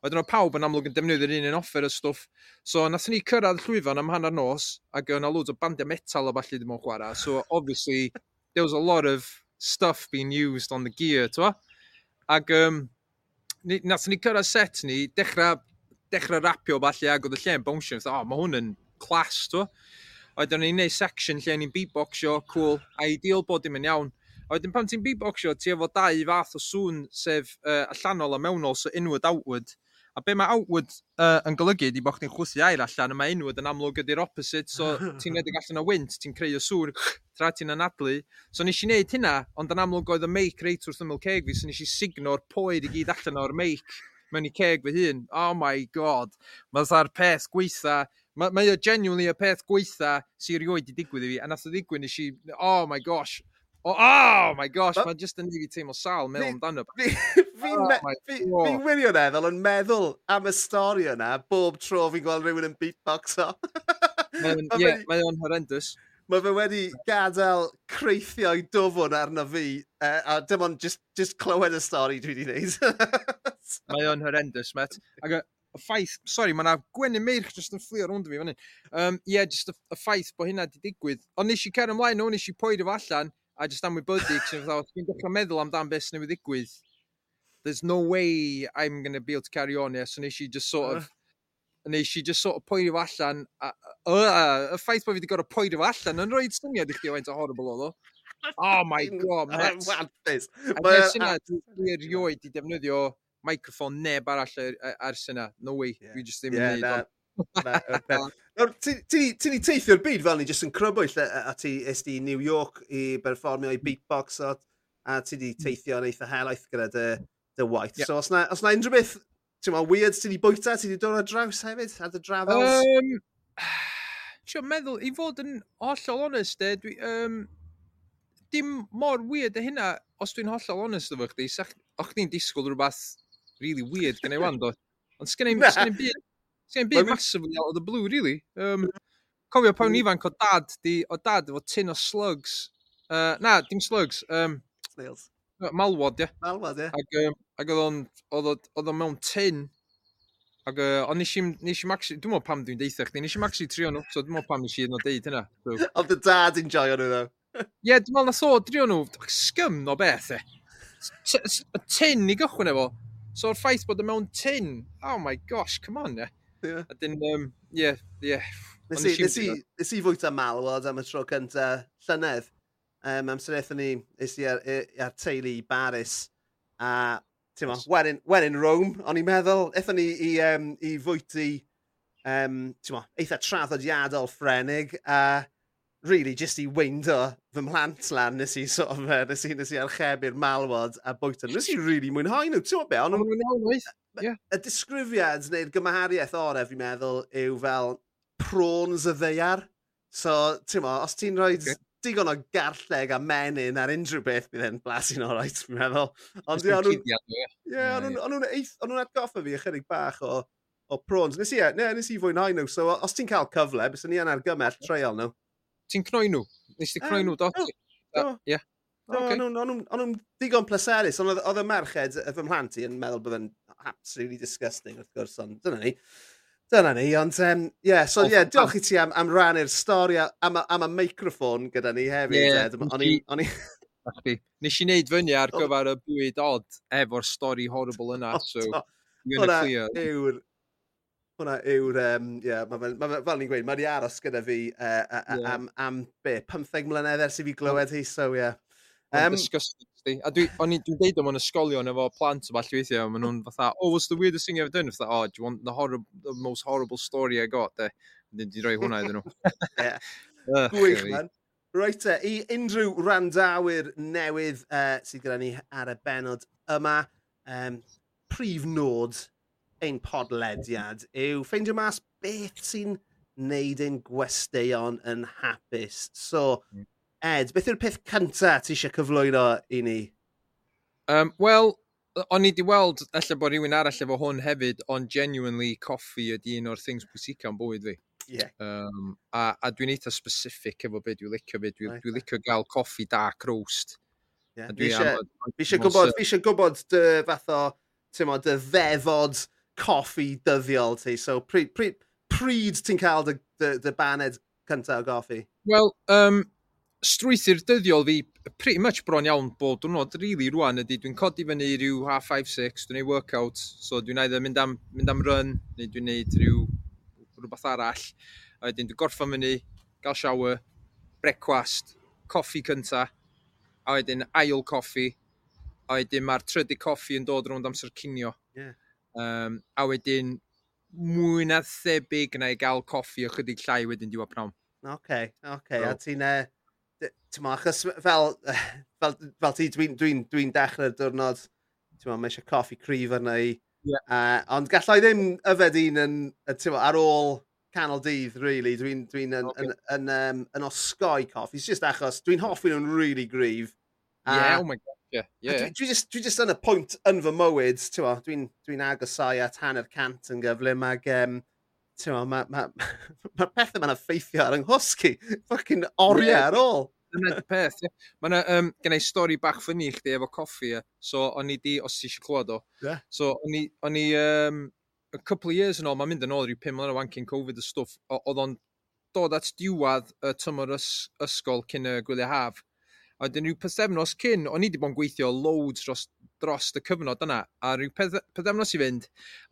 Oedden nhw pawb yn amlwg yn defnyddio'r un yn offer y stwff. So nathon ni cyrraedd llwyfan am hanner nos, ac o'n loads o bandiau metal o falle ddim o'n chwarae. So obviously, there was a lot of stuff being used on the gear, twa. Ac um, nathon ni cyrraedd set ni, dechrau, dechrau rapio falle, ac oedd y lle'n bwnsio. Oh, mae hwn yn class, twa. A wedyn ni'n neud section lle ni'n beatboxio, cool, ideal bod dim yn iawn. A wedyn pan ti'n beatboxio, ti efo dau fath o sŵn sef uh, allanol a mewnol, so inward outward. A be mae outward uh, yn golygu, di bod chdi'n chwythu air allan, a mae inward yn amlwg ydy'r opposite, so ti'n edrych allan o wynt, ti'n creu o sŵr, tra ti'n anadlu. So nes i wneud hynna, ond yn amlwg oedd y meic reit wrth ymwyl ceg fi, so nes i signo'r poed i gyd allan o'r meic mewn i ceg fy hun. Oh my god. Mae'r peth gweitha Mae, mae o genuinely y peth gweitha sy'n rioed i digwydd i fi, a nath o ddigwydd nes i, oh my gosh, oh, oh my gosh, mae'n just yn ei fi teimlo sal mewn amdano. Oh fi- Fi'n wirioneddol yn meddwl am y stori yna bob tro fi'n gweld rhywun yn beatboxo. Ie, mae o'n horrendous mae fe wedi gadael creithio'i dofwn arno fi, uh, a dim ond just, just clywed y stori dwi wedi gwneud. mae o'n horrendous, met. Ac y ffaith, sori, mae yna gwenu meirch jyst yn fflio rwnd fi fan hyn. Um, Ie, yeah, jyst y, y ffaith bod hynna wedi digwydd. Ond nes i cer ymlaen nhw, nes i poed efo allan, a jyst amwybydu, cyn fydda, dwi'n dechrau meddwl amdan beth sy'n ei ddigwydd. There's no way I'm going to be able to carry on, yeah, so nes i just sort of, nes i just sort of poed efo allan, a, a, a, y ffaith bod fi wedi gorau poed efo allan, yn rhoi'r syniad i chdi o faint o horrible oedd o. Oh my god, Mets. Mae'n syniad dwi'n erioed i defnyddio microphone neb arall ar, ers yna. No way, yeah. dwi just ddim yn yeah, neud. Nawr, ti ni teithio'r byd fel ni jyst yn crybwyll a ti ysdi New York i berfformio i beatbox o, a ti di hmm. teithio yn eitha helaeth gyda dy, dy waith. Yeah. So os na, os na unrhyw beth, ti'n meddwl, weird ti di bwyta, ti di dod ar draws hefyd, ar dy drafels? Um, Ti'n meddwl, i fod yn hollol honest, de, dwi, um, dim mor weird y hynna, os dwi'n hollol honest efo chdi, sach, o'ch ni'n disgwyl rhywbeth really weird gen i wan, do. Ond sgen i'n byd, sgen i'n byd massively out of the blue, really. Um, cofio pawn ifanc o dad, di, o dad efo tin o slugs. Uh, na, dim slugs. Um, Snails. Malwod, ie. Yeah. Malwod, ie. Yeah. Ac, um, ac oedd o'n mewn tin, Ac uh, ond nes i'n, nes i'n maxi, dwi'n meddwl pam dwi'n deitha chdi, nes i'n maxi trio nhw, so dwi'n meddwl pam nes i'n deud hynna. So. Ond y dad yn joio nhw, though. Ie, yeah, dwi'n meddwl nath o drio nhw, scym o beth, e. Tin i gychwyn efo, So, o'r ffaith bod y mewn tin, oh my gosh, come on, ie. A dyn, um, yeah, yeah. Nes i, nes i, nes i fwyta malwod am y tro cynta llynedd. Um, amser eithon ni, nes i ar, e, ar teulu i Baris, a ti'n mo, when in, when in Rome, o'n i'n meddwl, eithon ni i, um, i fwyty, um, ti'n mo, eitha traddodiadol Ffrenig, a really, jyst i weindo fy mhlant lan, nes i, sort of, uh, nes i, nes i archebu'r malwod a bwyta. Nes i really mwynhau nhw, ti'n be? Ond yeah. y disgrifiad neu'r gymahariaeth orau, fi'n meddwl, yw fel prawns y ddeiar. So, ti'n mo, os ti'n rhoi okay. digon o garlleg a menyn ar unrhyw beth, bydd e'n blasu'n oreit, fi'n meddwl. Ond ie, o'n nhw'n atgoffa fi ychydig bach o, o prawns. Nes i, ne, nes i fwynhau nhw, so os ti'n cael cyfle, bys ni yn argymell treial nhw ti'n cnoi nhw? Nes ti cnoi nhw, do? Do. Ie. O'n nhw'n ddigon pleserus, ond oedd y merched y fy mhlant i yn meddwl bod yn absolutely disgusting wrth gwrs, ond dyna ni. Dyna ni, ond ie, um, yeah, so yeah, diolch i ti am, am rannu'r stori am, am y microffon gyda ni hefyd. Yeah, o'n i... on i... Nes i wneud fyny ar gyfer y bwyd od efo'r stori horrible yna, so... Hwna yw'r hwnna yw'r, um, yeah, ma fe, ma fe, fel ni'n gweud, mae wedi aros gyda fi uh, uh, a, yeah. am, am be, 15 mlynedd ers i fi glywed hi, so ie. yeah. Um, disgusting. sti. A dwi'n dwi, dwi deud am ysgolion efo plant o falle weithiau, maen nhw'n fatha, oh, what's the weirdest thing you've done? Fatha, oh, do you want the, horrible, the most horrible story I got? De. Dwi'n di roi hwnna iddyn nhw. Gwych, man. Reit, e, i unrhyw randawyr newydd uh, sydd gyda ni ar y benod yma, um, prif nod ein podlediad yw ffeindio mas beth sy'n neud ein gwesteion yn hapus. So, hmm. Ed, beth yw'r peth cyntaf ti eisiau cyflwyno i ni? Um, Wel, o'n i wedi weld, efallai bod rhywun arall efo hwn hefyd, ond genuinely coffi ydy un o'r things pwysica yn bywyd fi. Yeah. Um, a, a dwi'n eitha specific efo beth dwi'n licio fi. Dwi'n right. dwi licio gael coffi dark roast. Yeah. Fi eisiau gwybod, fi eisiau gwybod dy fath o, ti'n dy ddefod coffi dyddiol ti? So pryd, pryd, pryd ti'n cael dy, dy, dy baned cyntaf o goffi? Wel, um, strwythyr dyddiol fi pretty much bron iawn bod diwrnod rili really, rwan ydy dwi'n codi fyny rhyw half 5-6, dwi'n gwneud workout, so dwi'n either mynd am, mynd am run, neu dwi'n neud rhyw rhywbeth arall, a wedyn dwi'n gorffa fyny, gael shower, brecwast, coffi cynta, a wedyn ail coffi, a wedyn mae'r trydy coffi yn dod rownd amser cinio. Yeah. Um, a wedyn, mwy na thebyg na i gael coffi o chydig llai wedyn diwa pnawn. Oce, okay, oce. Okay. No. A ti'n... Uh, Ti'n achos fel, fel, fel ti, dwi'n dwi, dwi, dechrau'r diwrnod, ti'n ma, mae eisiau coffi cryf arna i. Yeah. Uh, ond gallai ddim yfed un yn, ti'n ar ôl canol dydd, really. Dwi'n dwi yn, okay. yn, yn, um, yn osgoi coffi. It's just achos dwi'n hoffi nhw'n really gryf. Uh, yeah, oh my god. Yeah, yeah. Dwi, dwi, just, dwi just yn y pwynt yn fy mywyd, dwi'n dwi, n, dwi agosau at hanner cant yn gyflym ac um, mae'r ma, ma, ma pethau ma'n effeithio ar yng nghosgi. Fucking oriau yeah. ar ôl. Dyna'r peth, ie. Mae yna um, gen i stori bach ffynnu i chdi efo coffi, e. So, o'n i di, os ti eisiau clywed o. Yeah. So, o'n i, o'n i um, a couple of years yn ôl, mae'n mynd yn ôl rhyw 5 mlynedd o wanking Covid y stwff, oedd o'n dod at diwedd y tymor ys, ysgol cyn y gwyliau haf A wedyn rhyw pethefnos cyn, o'n i wedi bod yn gweithio loads dros, dros y cyfnod yna, a rhyw pethefnos i fynd,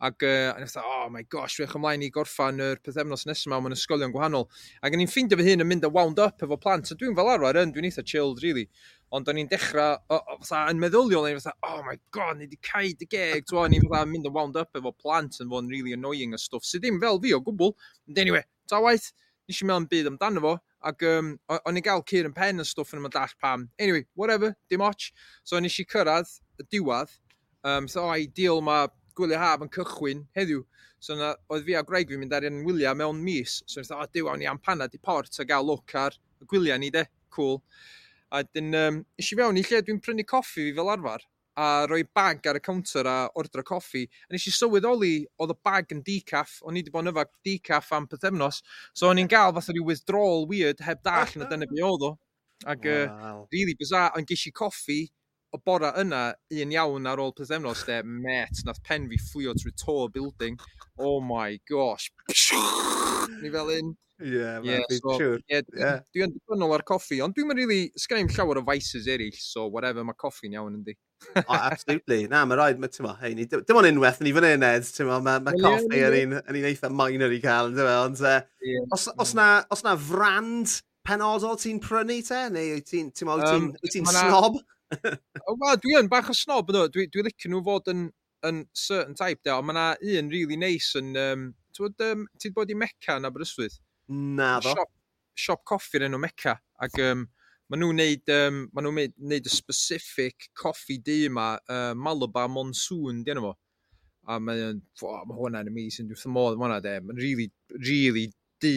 ac uh, o'n i'n oh my gosh, rwy'ch ymlaen i gorffan yr pethefnos nesaf yma, mewn ysgolion gwahanol. Ac o'n i'n ffeindio fy hun yn mynd yn wound up efo plant, a dwi'n fel arfer yn, dwi'n eitha chilled, really. Ond o'n i'n dechrau, fatha, yn meddyliol, o'n i'n fatha, oh my god, ni wedi caid y geg, twa, o'n i'n fatha, mynd yn wound up efo plant yn fo'n really annoying a stuff, sydd ddim fel fi o gwbl. Ond anyway, ta waith, nes i mewn byd amdano fo, Ac um, o'n i'n gael cyr yn pen y stwff yn yma dall pam. Anyway, whatever, dim och. So nes i cyrraedd y diwad. Um, so ai ideal mae gwylio haf yn cychwyn heddiw. So na, oedd fi a Greg fi'n mynd ar yn wyliau mewn mis. So nes i, o, diw, awn i am panad i port a gael look ar y gwyliau ni de. Cool. A dyn, um, eisiau fewn i lle dwi'n prynu coffi fi fel arfer a rhoi bag ar y counter a ordro coffi. A nes i sylweddoli oedd y bag yn decaf, o'n i wedi bod yn yfag decaf am pethefnos, so o'n i'n gael fatha rhyw withdrawal weird heb dall na dyna be oedd o. Ac wow. uh, really bizarre, ond ges i coffi o bora yna un iawn ar ôl pethefnos de, met, nath pen fi fflio trwy to y building. Oh my gosh. Ni fel un. Ie, yeah, yeah, so, sure. yeah, yeah. Dwi'n ddibynnol ar coffi, ond dwi'n rili, really, sgan i'm llawer o vices eraill, so whatever, mae coffi'n iawn yndi oh, absolutely. Na, mae rhaid, ma, ti'n mo, hei, ni, dim ond unwaith ni ei fan hyn, Ed, ti'n mo, mae ma coffi yn un, yn un eitha minor i cael, ti'n mo, ond eh, uh, yeah. os, os, na, os na frand penodol ti'n prynu te, neu wyt ti'n, ti'n mo, wyt ti'n um, snob? Wel, dwi yn bach o snob, ydw, dwi, dwi licio nhw fod yn, yn certain type, de, ond mae na un really nice yn, um, ti'n um, ti bod i meca yn Aberystwyth? Na, ddo. Siop, siop coffi yn enw meca, ac um, Maen nhw'n neud, um, ma nhw neud y specific coffi di yma, uh, Malabar Monsoon, di enw fo. A mae'n, oh, mae hwnna'n amazing, dwi'n wrth modd hwnna de. Mae'n really, really di.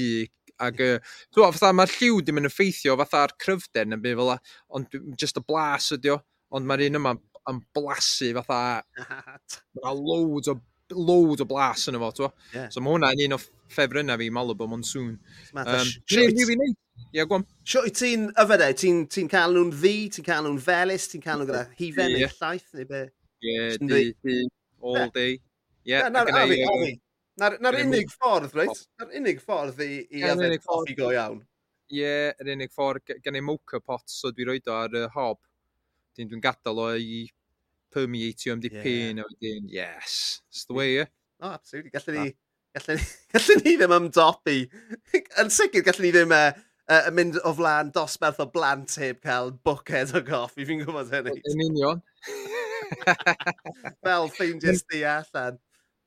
Ac, uh, dwi'n fatha, mae'r lliw di yn effeithio fatha'r cryfder yn byd fel la, ond just y blas ydi o. Ond mae'r un yma yn blasu fatha, mae loads o load o blas yn efo, twa. Yeah. So mae hwnna'n un o ffefrynnau fi, Malibu Monsoon. Um, Rwy'n rili neud. Ie, yeah, gwam. Sio, ti'n e? ti'n ti cael nhw'n ddi, ti'n cael nhw'n felus, ti'n cael nhw gyda hifen yeah. neu llaeth neu be? Ie, yeah, di, all day. Ie, yeah, na'r na, na, na, unig ffordd, reit? Na'r unig ffordd i, i yfed coffi go iawn. Ie, yr unig ffordd, gen i mocha pot, so dwi'n rhoi o ar y hob. Dwi'n gadael o i permeatio am dipyn yeah. a wedyn, yes, it's the way, yeah. Oh, absolutely. Gallwn ni, gallwn, ni, gallwn ni ddim ymdopi. Yn sicr, gallwn ni ddim uh, uh, mynd o flan dosbarth o blant heb cael bwced o goffi. Fi'n gwybod hynny. Yn union. Fel ffeindio'r sti allan.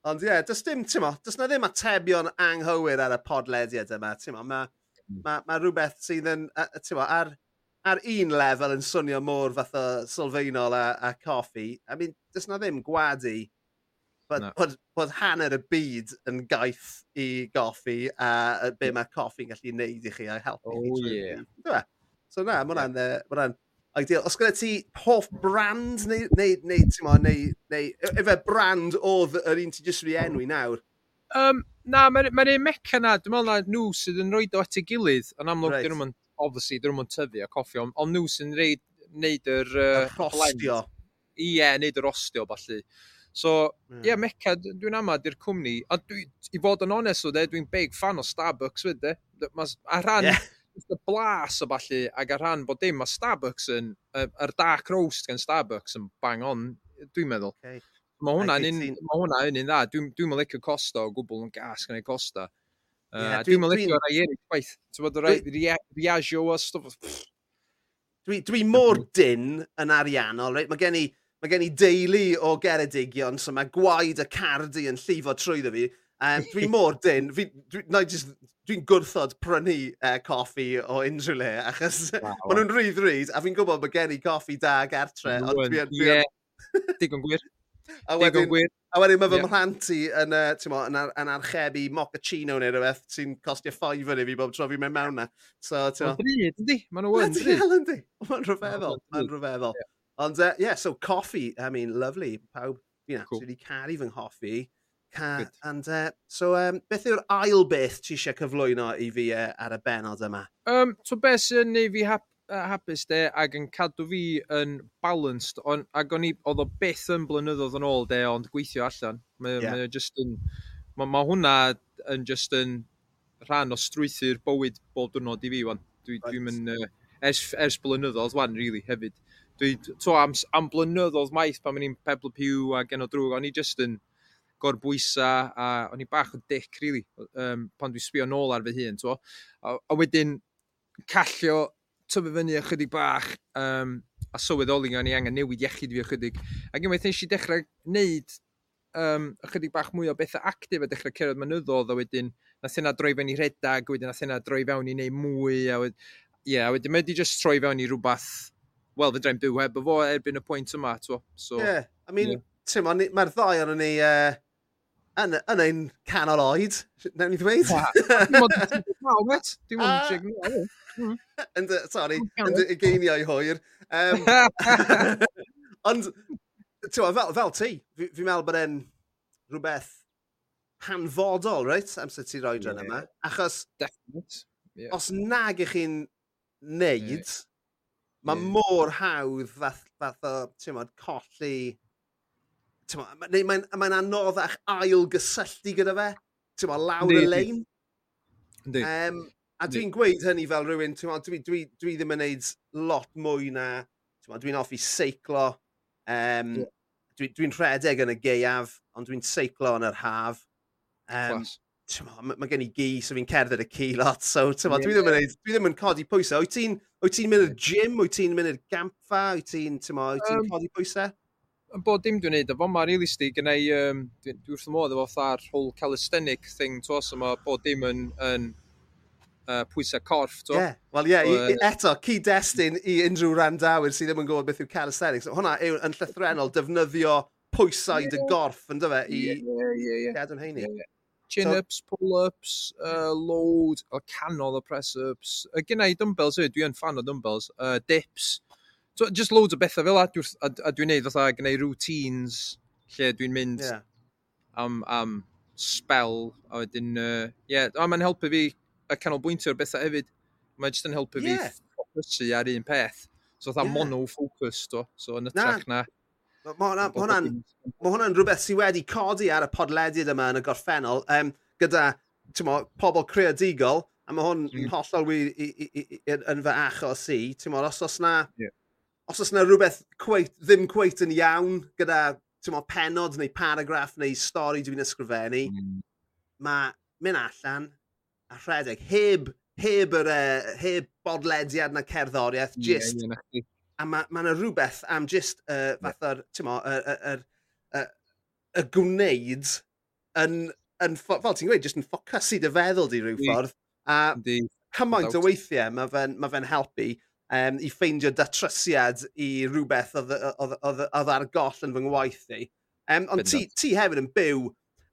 Ond ie, yeah, does dim, ti'n mo, does na ddim atebion anghywir ar y podlediad yma, ti'n mo, mae hmm. ma, ma rhywbeth sydd yn, ti'n mo, ar, ar un lefel yn swnio mor o sylfaenol a, a coffi. I mean, does na ddim gwadu bod, no. bod, bod hanner y byd yn gaeth i goffi a be mae coffi'n gallu neud i chi a helpu oh, chi. Yeah. Dwi. E? So na, mae hwnna'n yeah. ma ideal. Os gyda ti hoff brand neu, neu, neu, mo, neu, neu efe brand oedd yr un ti jyst wedi enwi nawr? Um, na, mae'n ma un meca na. Dwi'n meddwl na nhw sydd yn rhoi rhoido at ei gilydd. Yn amlwg, right. dyn nhw'n obviously, dyn nhw'n tyfu a coffi, ond on nhw sy'n reid, neud yr... Uh, rostio. Ie, yeah, neud yr rostio, falle. So, ie, yeah. yeah, Meca, dwi'n ama di'r cwmni. A dwi, i fod yn onest o de, dwi'n big fan o Starbucks, fyd e. de. A rhan, yeah y blas o falle, ac ar rhan bod dim, mae Starbucks yn, yr dark roast gan Starbucks yn bang on, dwi'n meddwl. Okay. Mae hwnna'n un, ma hwnna yn un dda, dwi'n dwi licio Costa o gwbl yn gas gan ei Costa. Yeah, uh, dwi'n dwi licio rai eraill, gwaith. Ti'n bod o rai Riaggio a stwff. Dwi, dwi mor dyn yn ariannol, reit? Mae gen i, mae gen i deulu o geredigion, so mae gwaed y cardi yn llifo trwyddo fi. Um, dwi mor dyn, dwi'n dwi, dwi, just, dwi gwrthod prynu uh, coffi o unrhyw le, achos wow. maen nhw'n rhydd rhydd, a fi'n gwybod mae gen i coffi da gartre, ond dwi, Ie, digon gwir. A wedyn, a wedyn mae fy yeah. mhlant i yn, uh, mo, yn, ar, yn archebu mochaccino neu rhywbeth sy'n costio ffaif yn i fi bob tro fi'n mynd mewn na. So, ti'n mo... Bryd, yndi? Ma'n o'n bryd. Hell, yndi? Mae'n rhyfeddol. Ma'n rhyfeddol. Ond, uh, yeah, so coffee, I mean, lovely. Pawb, you know, cool. sydd wedi caru fy nghoffi. Ca, Good. and, uh, so, um, beth yw'r ail beth ti eisiau cyflwyno i fi uh, ar y benod yma? Um, so, beth sy'n neud fi hap hapus de, ac yn cadw fi yn balanced, on, ac o'n i, oedd o beth yn blynyddoedd yn ôl de, ond gweithio allan. Mae yeah. ma just yn, mae ma hwnna yn just yn rhan o strwythu'r bywyd bob diwrnod i fi, wan. Dwi'n dwi right. Dwi uh, ers, ers blynyddoedd, wan, really, hefyd. Dwi, to, am, am blynyddoedd maith pan o'n i'n pebl piw a gen o drwg, o'n i just yn gorbwysa a o'n i bach o dic, really, um, pan dwi'n sbio nôl ar fy hun, to. A, a wedyn, callio tyfu fyny ychydig bach um, a sylweddoli o'n i angen newid iechyd fi ychydig. Ac unwaith nes i dechrau gwneud um, ychydig bach mwy o bethau actif a dechrau cerdded mynyddodd a wedyn nath yna droi fewn i redag, wedyn nath yna droi fewn i wneud mwy a wedyn, Ie, yeah, wedyn mae wedi just troi fewn i rhywbeth wel, fe dre'n byw heb efo fo erbyn y pwynt yma, twa. So, yeah, I mean, yeah. ti'n mae'r ddau o'n ni uh, yn, yn ein canol oed, newn ni ddweud. Dim ond ti'n gwneud, dim ond ti'n gwneud. Hmm. Yn dy, sorry, oh, yn dy ugeiniau hwyr. Um, ond, ti'n fel, fel ti, fi'n meddwl bod e'n rhywbeth hanfodol, reit, amser ti roed rhan yeah. yma. Achos, Definite. yeah. os nag ych chi'n neud, yeah. mae yeah. mor hawdd fath, fath o, ti'n modd, colli... Mae'n mae, anoddach ail gysylltu gyda fe, ti'n modd, lawr y lein. Um, A dwi'n gweud hynny fel rhywun, dwi, dwi, dwi ddim yn neud lot mwy na, dwi'n offi seiclo, um, yeah. dwi'n dwi, dwi rhedeg yn y geiaf, ond dwi'n seiclo yn yr haf. Um, mae ma gen i gi, so fi'n cerdded y ci lot, so ma, yeah. dwi, ddim yn neud, dwi ddim yn codi pwysau. Wyt ti'n ti mynd i'r gym, wyt ti'n mynd i'r gampfa, wyt ti'n ti um, codi pwysau? Yn bod dim dwi'n neud, efo mae'r realistig, i, um, dwi, dwi wrth y modd efo fatha'r whole calisthenic thing, to, so mae bod dim yn, yn uh, pwysau corff, to. Yeah. Wel, ie, yeah, so, eto, cyd-destun i unrhyw randawyr sydd ddim yn gwybod beth yw calisthenics. Hwna yw yn llythrenol defnyddio pwysau yeah. dy gorff, yn dyfa, i yeah, yeah, yeah. cadw'n heini. Yeah. Chin-ups, pull-ups, uh, load, o canol o press-ups. Uh, Gynna i dumbbells hefyd, dwi yn fan o dumbbells. Uh, dips. So, just loads o bethau fel a dwi'n dwi neud fatha gynnau routines lle dwi'n mynd yeah. am, am spell a wedyn, uh, yeah, a mae'n helpu fi y canolbwyntio ar bethau hefyd. Mae jyst yn helpu yeah. fi ffocysu ar un peth. So, fatha yeah. mono-focus, do. So, yn ytrach na. na. Mae ma hwnna'n ma hwnna rhywbeth sydd wedi codi ar y podlediad yma yn y gorffennol, um, gyda mo, pobl creadigol, a mae hwn mm. hollol wir yn fy achos i. Mo, os oes na, yeah. os oes na rhywbeth cweit, ddim cweit yn iawn gyda mo, penod neu paragraff neu stori dwi'n ysgrifennu, mm. mae mynd allan, a rhedeg, heb, heb, yr, uh, heb bodlediad na cerddoriaeth, just... Yeah, yeah, a mae ma yna rhywbeth am just uh, fath fatha'r, ti'n mo, y, y, y, y gwneud yn, yn fel ti'n gweud, just yn ffocysu dy feddwl di rhyw ffordd. A cymaint o weithiau mae fe'n ma fe helpu um, i ffeindio datrysiad i rhywbeth oedd ar goll yn fy ngwaith i. Um, ond ti, ti hefyd yn byw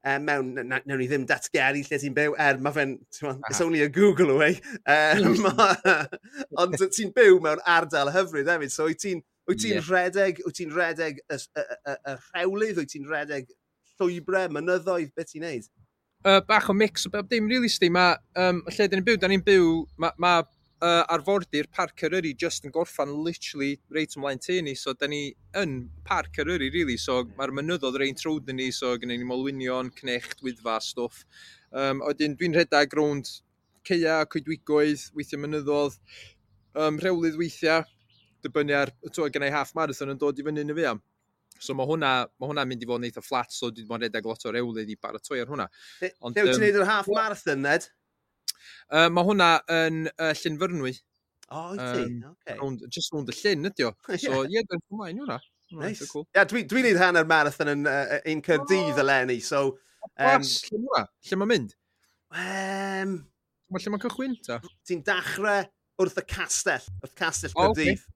um, mewn, newn ni ddim datgeru lle ti'n byw, er mae fe'n, it's only a Google away, um, ond ti'n byw mewn ardal hyfryd hefyd, so wyt ti'n wyt ti'n yeah. redeg, wyt ti'n redeg y, y, y, y rhewlydd, wyt ti'n redeg llwybrau, mynyddoedd, beth ti'n neud? Uh, bach o mix o bob dim, really, sti. Mae um, lle dyn ni'n byw, dyn ni'n byw, mae ma uh, arfordir Parc Eryri just yn gorffan literally reit ymlaen te ni, so da ni yn Parc Eryri, really, so mae'r mynyddodd rei'n trwyd ni, so gyda ni molwynion, cnecht, wyddfa, stwff. Um, Oedden, dwi'n rhedeg rownd ceia, coedwigoedd, weithiau mynyddodd, um, rhewlydd weithiau, dibynnu ar, to, gyda i half marathon yn dod i fyny yn y fi am. So mae hwnna, ma hwnna mynd i fod yn eitha flat, so dwi wedi bod yn rhedeg lot o rewlydd i baratoi ar hwnna. Dew ti'n neud yr half marathon, Ned? Uh, mae hwnna yn uh, Llynfyrnwy. O, oh, ti? Um, okay. round, just round y llyn ydi o. So, ie, yeah, dwi'n ymlaen hwnna. Nice. Ia, cool. yeah, dwi'n dwi neud hanner marathon yn uh, un Cyrdydd oh. eleni, so... Um, Bas, lle mae lle mae'n mynd? Um, mae lle mae'n cychwyn, ta? Ti'n dachrau wrth y castell, wrth castell Cyrdydd. Oh, okay.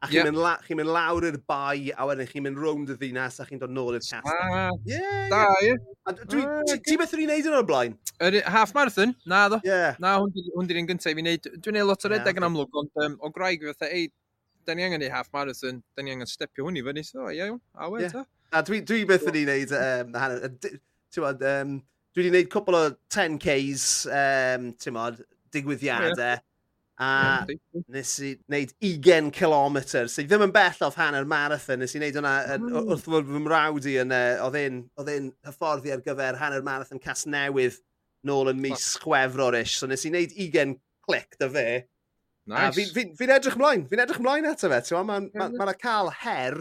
A chi'n yep. mynd, la, chi mynd lawr i'r bai, a wedyn chi'n mynd rownd y ddinas, a chi'n dod nôl i'r castell. Ah, yeah, da, ie. Yeah. Ti beth wedi'i neud yn o'r blaen? Yr half marathon? Na, ddo. Yeah. Na, hwn di'r un gyntaf i fi wneud. Dwi'n neud lot o redeg yeah, yn amlwg, ond um, o graig fi fatha, ei, da ni angen ei half marathon, da ni angen stepio hwn i fyny, so, ie, iawn, a awen, yeah. ta. Na, dwi, dwi beth wedi'i neud, um, ti'n um, dwi wedi neud cwpl o 10Ks, um, ti'n digwyddiadau, yeah a nes i wneud 20 km, sydd ddim yn bell off hanner marathon, nes i wneud hwnna wrth fod fy mrawd i yn, oedd un hyfforddi ar gyfer hanner marathon cas newydd nôl yn mis chwefror-ish, so nes i wneud 20 clic dy fe. Nice. Fi'n fi, fi edrych ymlaen, fi'n edrych ymlaen ato fe, ti'n mae'n ma, ma, ma cael her,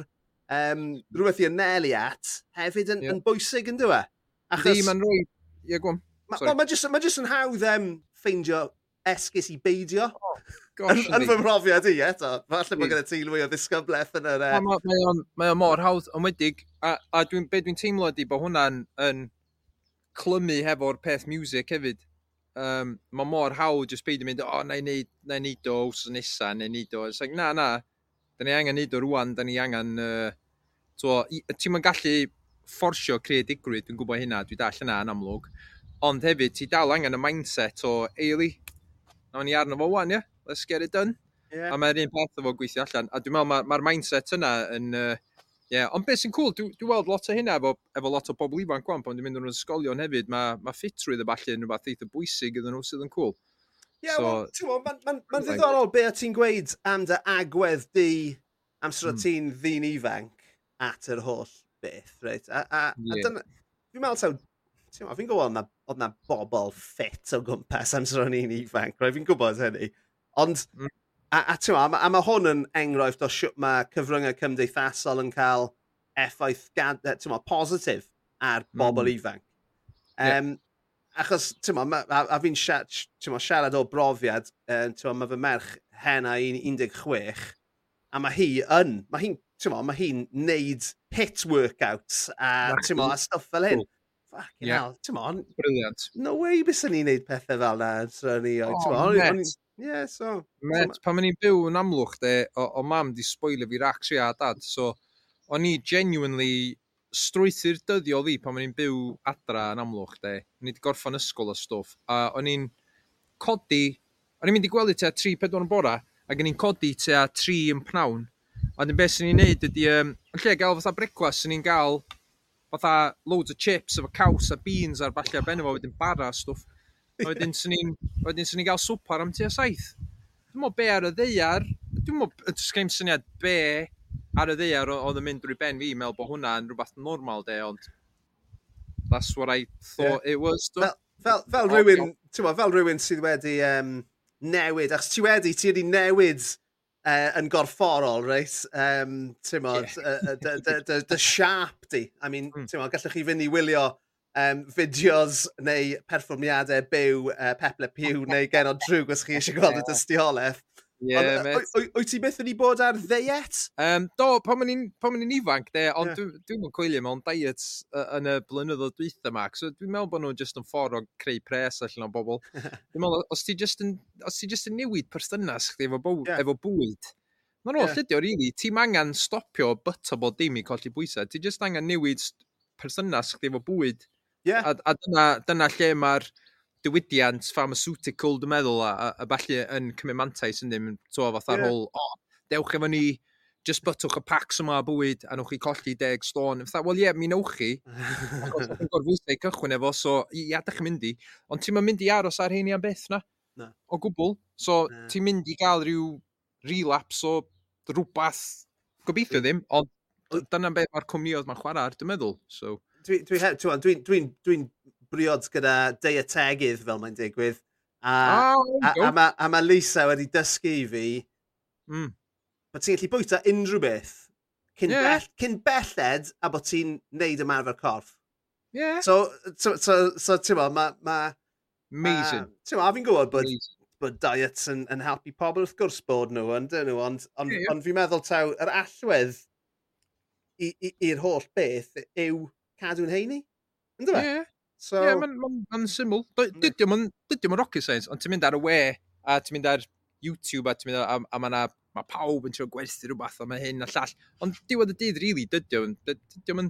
um, rhywbeth i anelu at, hefyd yn, yeah. yn bwysig yn dweud. Achos... Di, mae'n rhoi, ie, gwm. Mae ma just, ma just yn hawdd um, ffeindio esgus i beidio. Gosh, yn fy mhrofiad i, eto. Falle bod gyda ti lwy o ddisgybleth yn yr... E. Mae o'n, mae on mor hawdd ymwedig, a, a dwi'n be dwi'n teimlo ydi bod hwnna'n yn clymu hefo'r peth music hefyd. Um, mae mor hawdd jyst beidio mynd, o, oh, na i neud, na i neud o wsos nesa, na i neud o. It's like, na, na, da ni angen neud o rwan, da ni angen... Uh, ti'n ma'n gallu fforsio creadigrwydd, dwi'n gwybod hynna, dwi dall yna yn amlwg. Ond hefyd, ti dal angen y mindset o, Eili, nawn ni arno fo wan, ie? Yeah? Let's get it done. Yeah. A mae'r un peth efo gweithio allan. A dwi'n meddwl mae'r ma, mindset yna yn... Uh, yeah. Ond beth sy'n cool, dwi'n dwi weld lot o hynna efo, efo lot o bobl ifanc gwan, pan dwi'n mynd nhw'n ysgolion hefyd, mae ma ffitrwydd y falle yn rhywbeth eitha bwysig iddyn nhw sydd yn cool. Ie, so, well, ti'n gwybod, mae'n ma, ma, ma ddiddorol be o ti'n gweud am dy agwedd di amser mm. ti'n ddyn ifanc at yr holl beth, reit? A, a, yeah. a dyna, dwi'n meddwl taw, Tewa, fi'n gwybod na, oedd na bobl ffit o gwmpas amser o'n i'n ifanc, right? fi'n gwybod hynny. Ond, mm. a, a, tewa, a, a mae hwn yn enghraifft o siwt mae cyfryngau cymdeithasol yn cael effaith tewa, positif ar bobl mm. ifanc. Um, yeah. Achos, tewa, ma, a, a fi'n siarad, siarad o brofiad, um, tewa, mae fy merch hena i'n 16, a mae hi yn, mae hi'n, mae hi'n neud hit workouts a, ti'n tewa, a stuff fel hyn. Cool Fucking yeah. hell, ti'n on. Brilliant. No way bys ni'n neud pethau fel na, tra ni. O, ti'n net. Yeah, so... Met, so, pan o'n i'n byw yn amlwch, de, o, o mam di spoilio fi racs fi a dad, so o'n i genuinely strwythu'r dyddio fi pan o'n i'n byw adra yn amlwch, de. O'n i wedi gorffan ysgol a stwff, a o'n i'n codi, o'n i'n mynd i gweld i tua 3-4 yn bora, ac o'n i'n codi tua 3 yn pnawn. A dyn beth sy'n ni'n neud ydy, um, yn lle gael fatha brecwas, sy'n ni'n gael fatha loads o chips efo caws a beans a'r falle ar benno fo wedyn bara a stwff. A wedyn sy'n ni'n wedyn sy'n ni'n gael swpar am tua saith. Dwi'n meddwl be ar y ddeiar, dwi'n meddwl ysgeim syniad be ar y ddeiar oedd yn mynd drwy ben fi, meddwl bod hwnna yn rhywbeth normal de, ond that's what I thought yeah. it was. Do? Fel, fel, fel oh, rhywun, ti'n fel rhywun sydd wedi um, newid, achos ti wedi, ti wedi newid uh, yn gorfforol, reit? Um, ti'n mo, uh, dy siap di. I mean, mm. mo, gallwch chi fynd i wylio um, fideos neu perfformiadau byw uh, Peple Pew neu gen o drwg os chi eisiau gweld y dystiolaeth. Yeah, Wyt ti beth wedi bod ar ddeiet? Um, do, pan ma'n i'n ifanc, de, ond yeah. dwi'n dwi, coelio mewn diet uh, yn y blynyddoedd dwytha ma, so dwi'n meddwl bod nhw'n just yn ffordd o creu pres allan o bobl. dwi'n meddwl, os ti just yn, os ti just yn newid perthynas chdi efo, bwyd, yeah. efo bwyd, Mae'n no, no, yeah. llydio, really, ti'n angen stopio byta bod dim i colli bwysau. Ti'n just angen newid perthynas chdi efo bwyd. Yeah. A, a dyna, dyna lle mae'r diwydiant pharmaceutical, dwi'n meddwl, a, a, a falle yn cymryd mantais yn ddim, to, fatha'r yeah. whole, o, dewch efo ni, just bytwch y packs yma a bwyd, a nwch chi colli deg stôn. Fytha, wel ie, mi newch chi. Ac o'n gorfwysau cychwyn efo, so ia, dych chi'n mynd i. Ond ti'n mynd i aros ar hynny am beth na? Na. O gwbl. So, na. ti'n mynd i gael rhyw relapse o rhywbeth, gobeithio ddim, ond dyna beth mae'r cwmnioedd mae'n chwarae ar, dwi'n meddwl. So. Dwi'n dwi, dwi, dwi, dwi, dwi, dwi, dwi briod gyda deiategydd fel mae'n digwydd. A, oh, a, a, a, ma, a ma Lisa wedi dysgu i fi, mm. bod ti'n gallu bwyta unrhyw beth cyn, yeah. bell, cyn belled a bod ti'n neud ymarfer corff. Yeah. So, so, so, so ti'n ma, mae... ma... Amazing. Uh, ti'n ma, a fi'n gwybod bod, Amazing. bod diets yn, yn helpu pobl wrth gwrs bod nhw, yn dyn nhw, ond, ond, yeah, yeah. ond fi'n meddwl taw, yr allwedd i'r holl beth yw cadw'n heini. Ynddo fe? Yeah. So... Ie, yeah, mae'n ma, ma, n, ma syml. Hmm. Dydy o'n rocket science, ond ti'n mynd ar y we, a ti'n mynd ar YouTube, a ti'n mynd ar, a, a mae na mae pawb yn trio gwerthu rhywbeth, a mae hyn a llall. Ond diwedd y dydd, really, dydy o'n, dydy o'n,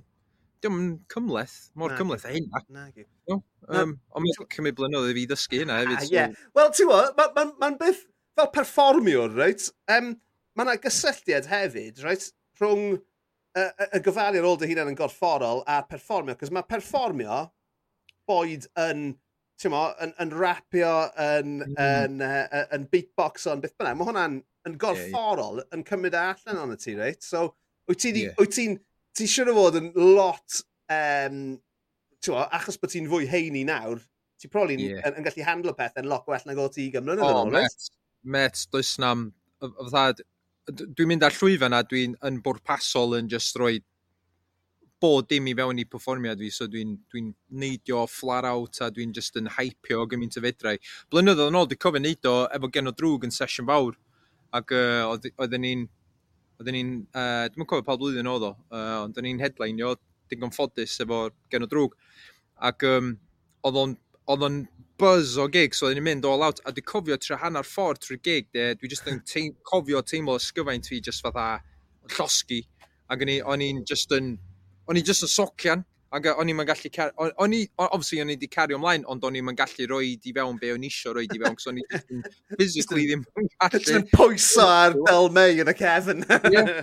dydy o'n cymleth, mor cymleth a hynna. Nagi. No, um, ond mae'n cymryd blynyddoedd i fi ddysgu hynna ah, hefyd. Ah, yeah. Wel, ti'n gwybod, mae'n ma, ma beth fel perfformiwr, reit? Um, mae yna gysylltiad hefyd, reit, rhwng y, y, y gyfali ar ôl dy hunan yn gorfforol a perfformio, cos mae perfformio boed yn, ti'n mo, yn, yn rapio, yn, mm. yn, uh, yn beatboxo, yn beth bynnag. Mae hwnna'n yn gorfforol yeah. yn cymryd e allan o'n y ti, reit? So, wyt ti'n... Yeah. Wyt ti'n ti siwr o fod yn lot, um, ti'n mo, achos bod ti'n fwy heini nawr, ti'n probably yeah. yn, yn, gallu handlo pethau yn lot gwell na gweld ti i gymryd yn oh, ôl, reit? Met, met, does na... Dwi'n mynd ar llwyfan a dwi'n yn bwrpasol yn just rhoi bod dim i fewn i perfformiad fi, so dwi'n dwi, neidio flar out a dwi'n just yn hypio o gymaint o fedrau. Blynyddoedd yn ôl, dwi'n cofio neud o efo gen o drwg yn sesiwn fawr, ac uh, oedden ni'n, oedden ni'n, uh, dwi'n cofio pa blwyddyn oedd o, uh, ond oedden ni'n headlineio digon ffodus efo gen o drwg, ac um, oedd o'n, oedd o'n buzz o gig, so oedden ni'n mynd all out, a dwi'n cofio tra hanner ffordd trwy gig, dwi just yn teim, cofio teimlo ysgyfaint fi just fatha llosgi, ac o'n i'n just yn o'n i just yn socian, ac o'n i'n gallu... O'n i, obviously, o'n i wedi cario ymlaen, ond o'n i'n gallu roi di fewn be o'n isio roi di fewn, cos o'n i physically ddim yn gallu. Just yn pwyso ar Del May yn y cefn.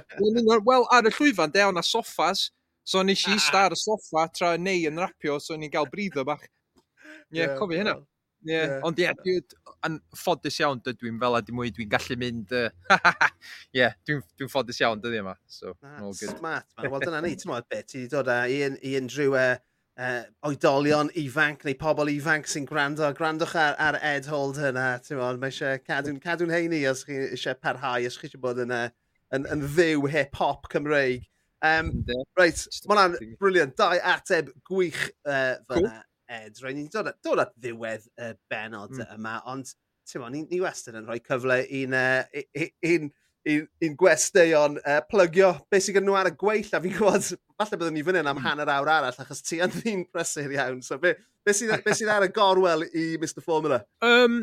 Wel, ar y llwyfan, de, o'na soffas, so nes i ah. star y soffa tra neu yn rapio, so o'n i'n gael briddo bach. Ie, yeah, yeah, cofio hynna. Well. Yeah. Ond ie, yeah, yn ffodus iawn dydw i'n fel a dim mwy dwi'n gallu mynd... Ie, uh, yeah, dwi'n dwi ffodus iawn dydw yma. So, ah, all good. Smart, man. Wel, dyna ni, ti'n modd beth, ti wedi dod â i, i unrhyw uh, uh, oedolion ifanc neu pobl ifanc sy'n gwrando. Gwrandwch ar, ar Ed Hold hynna, ti'n modd. Mae eisiau cadw'n cadw heini os chi eisiau parhau, os chi eisiau bod yn, uh, yn, yn ddiw hip-hop Cymreig. Um, Reit, mae hwnna'n briliant. Dau ateb gwych uh, fyna. Cool. Ed. Rwy'n ni'n dod, dod at ddiwedd y benod mm. yma, ond ti'n mo, ni, ni wastad yn rhoi cyfle i'n uh, un, un, un gwesteion uh, plygio beth sy'n gyda nhw ar y gweill, a fi'n gwybod, falle byddwn ni fan hyn am hmm. hanner awr arall, achos ti yn ddyn prysur iawn. So, beth be sy'n be sy ar y gorwel i Mr Formula? Um,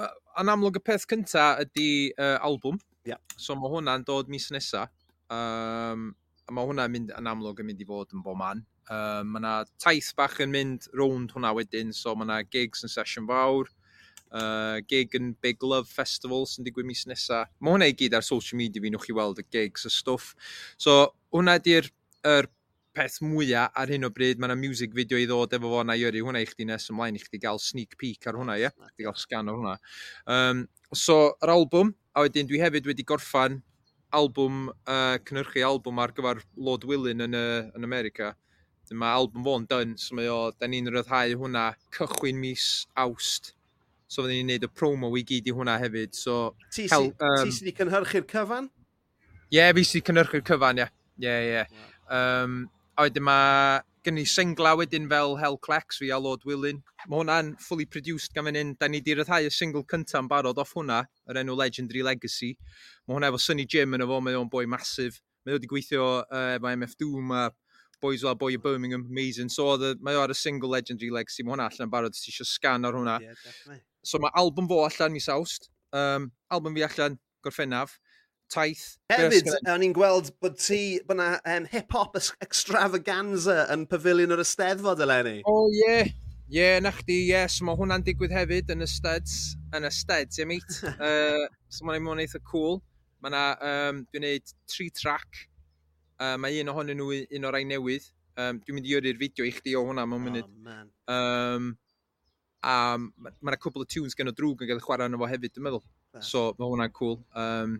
uh, yn amlwg y peth cyntaf ydy uh, albwm. Yeah. So, mae hwnna'n dod mis nesaf. Um, a mae hwnna'n mynd yn amlwg yn mynd i fod yn bob man. Um, mae yna taith bach yn mynd rownd hwnna wedyn, so mae yna gigs yn sesiwn fawr, uh, gig yn Big Love Festival sy'n digwydd mis nesa. Mae hwnna i gyd ar social media fi, nwch chi weld y gigs y stwff. So hwnna ydy'r er peth mwyaf ar hyn o bryd. Mae yna music video i ddod efo fo na i yrru hwnna i chdi nes ymlaen i chdi gael sneak peek ar hwnna, ie? Yeah? Chdi gael scan o hwnna. Um, so, yr albwm, a wedyn dwi hefyd wedi gorffan albwm, uh, cynhyrchu albwm ar gyfer Lord Willin yn, uh, yn America. Mae album fo'n dyn, so mae o, da ni'n rhyddhau hwnna cychwyn mis awst. So fydden ni'n neud y promo i gyd i hwnna hefyd. So, ti sy'n um, ti cynhyrchu'r cyfan? Ie, yeah, fi sy'n cynhyrchu'r cyfan, ie. Ie, ie. Um, a wedyn mae gen i singla wedyn fel Hell Clex fi a Lord Willin. Mae hwnna'n fully produced gan fan hyn. Da ni di ryddhau y single cynta'n barod off hwnna, yr enw Legendary Legacy. Mae hwnna efo Sunny Jim yn efo, mae o'n boi masif. Mae wedi gweithio uh, efo MF Doom a boys fel boi o Birmingham amazing. So the, mae o ar y single legendary legacy, mae hwnna allan yn barod, ti eisiau scan ar hwnna. Yeah, so mae album fo allan mis awst, um, album fi allan gorffennaf, taith. Hefyd, o'n i'n gweld bod ti, bod na um, hip-hop extravaganza yn pafiliwn yr Ysteddfod eleni. O, oh, ie. Yeah. Ie, yeah, na chdi, ie. Yeah. So mae hwnna'n digwydd hefyd yn y studs. Yn y studs, ie, mate. uh, so mae'n mynd eitha cool. Mae na, um, dwi'n neud tri track Uh, mae un ohonyn nhw un o'r rai newydd. Um, dwi'n mynd i yrru'r fideo i chdi o hwnna mewn oh, munud. Oh, man. Um, a mae yna cwbl o tunes gen o drwg yn cael ei chwarae yno fo hefyd, dwi'n meddwl. Man. So, mae hwnna'n cool. Um,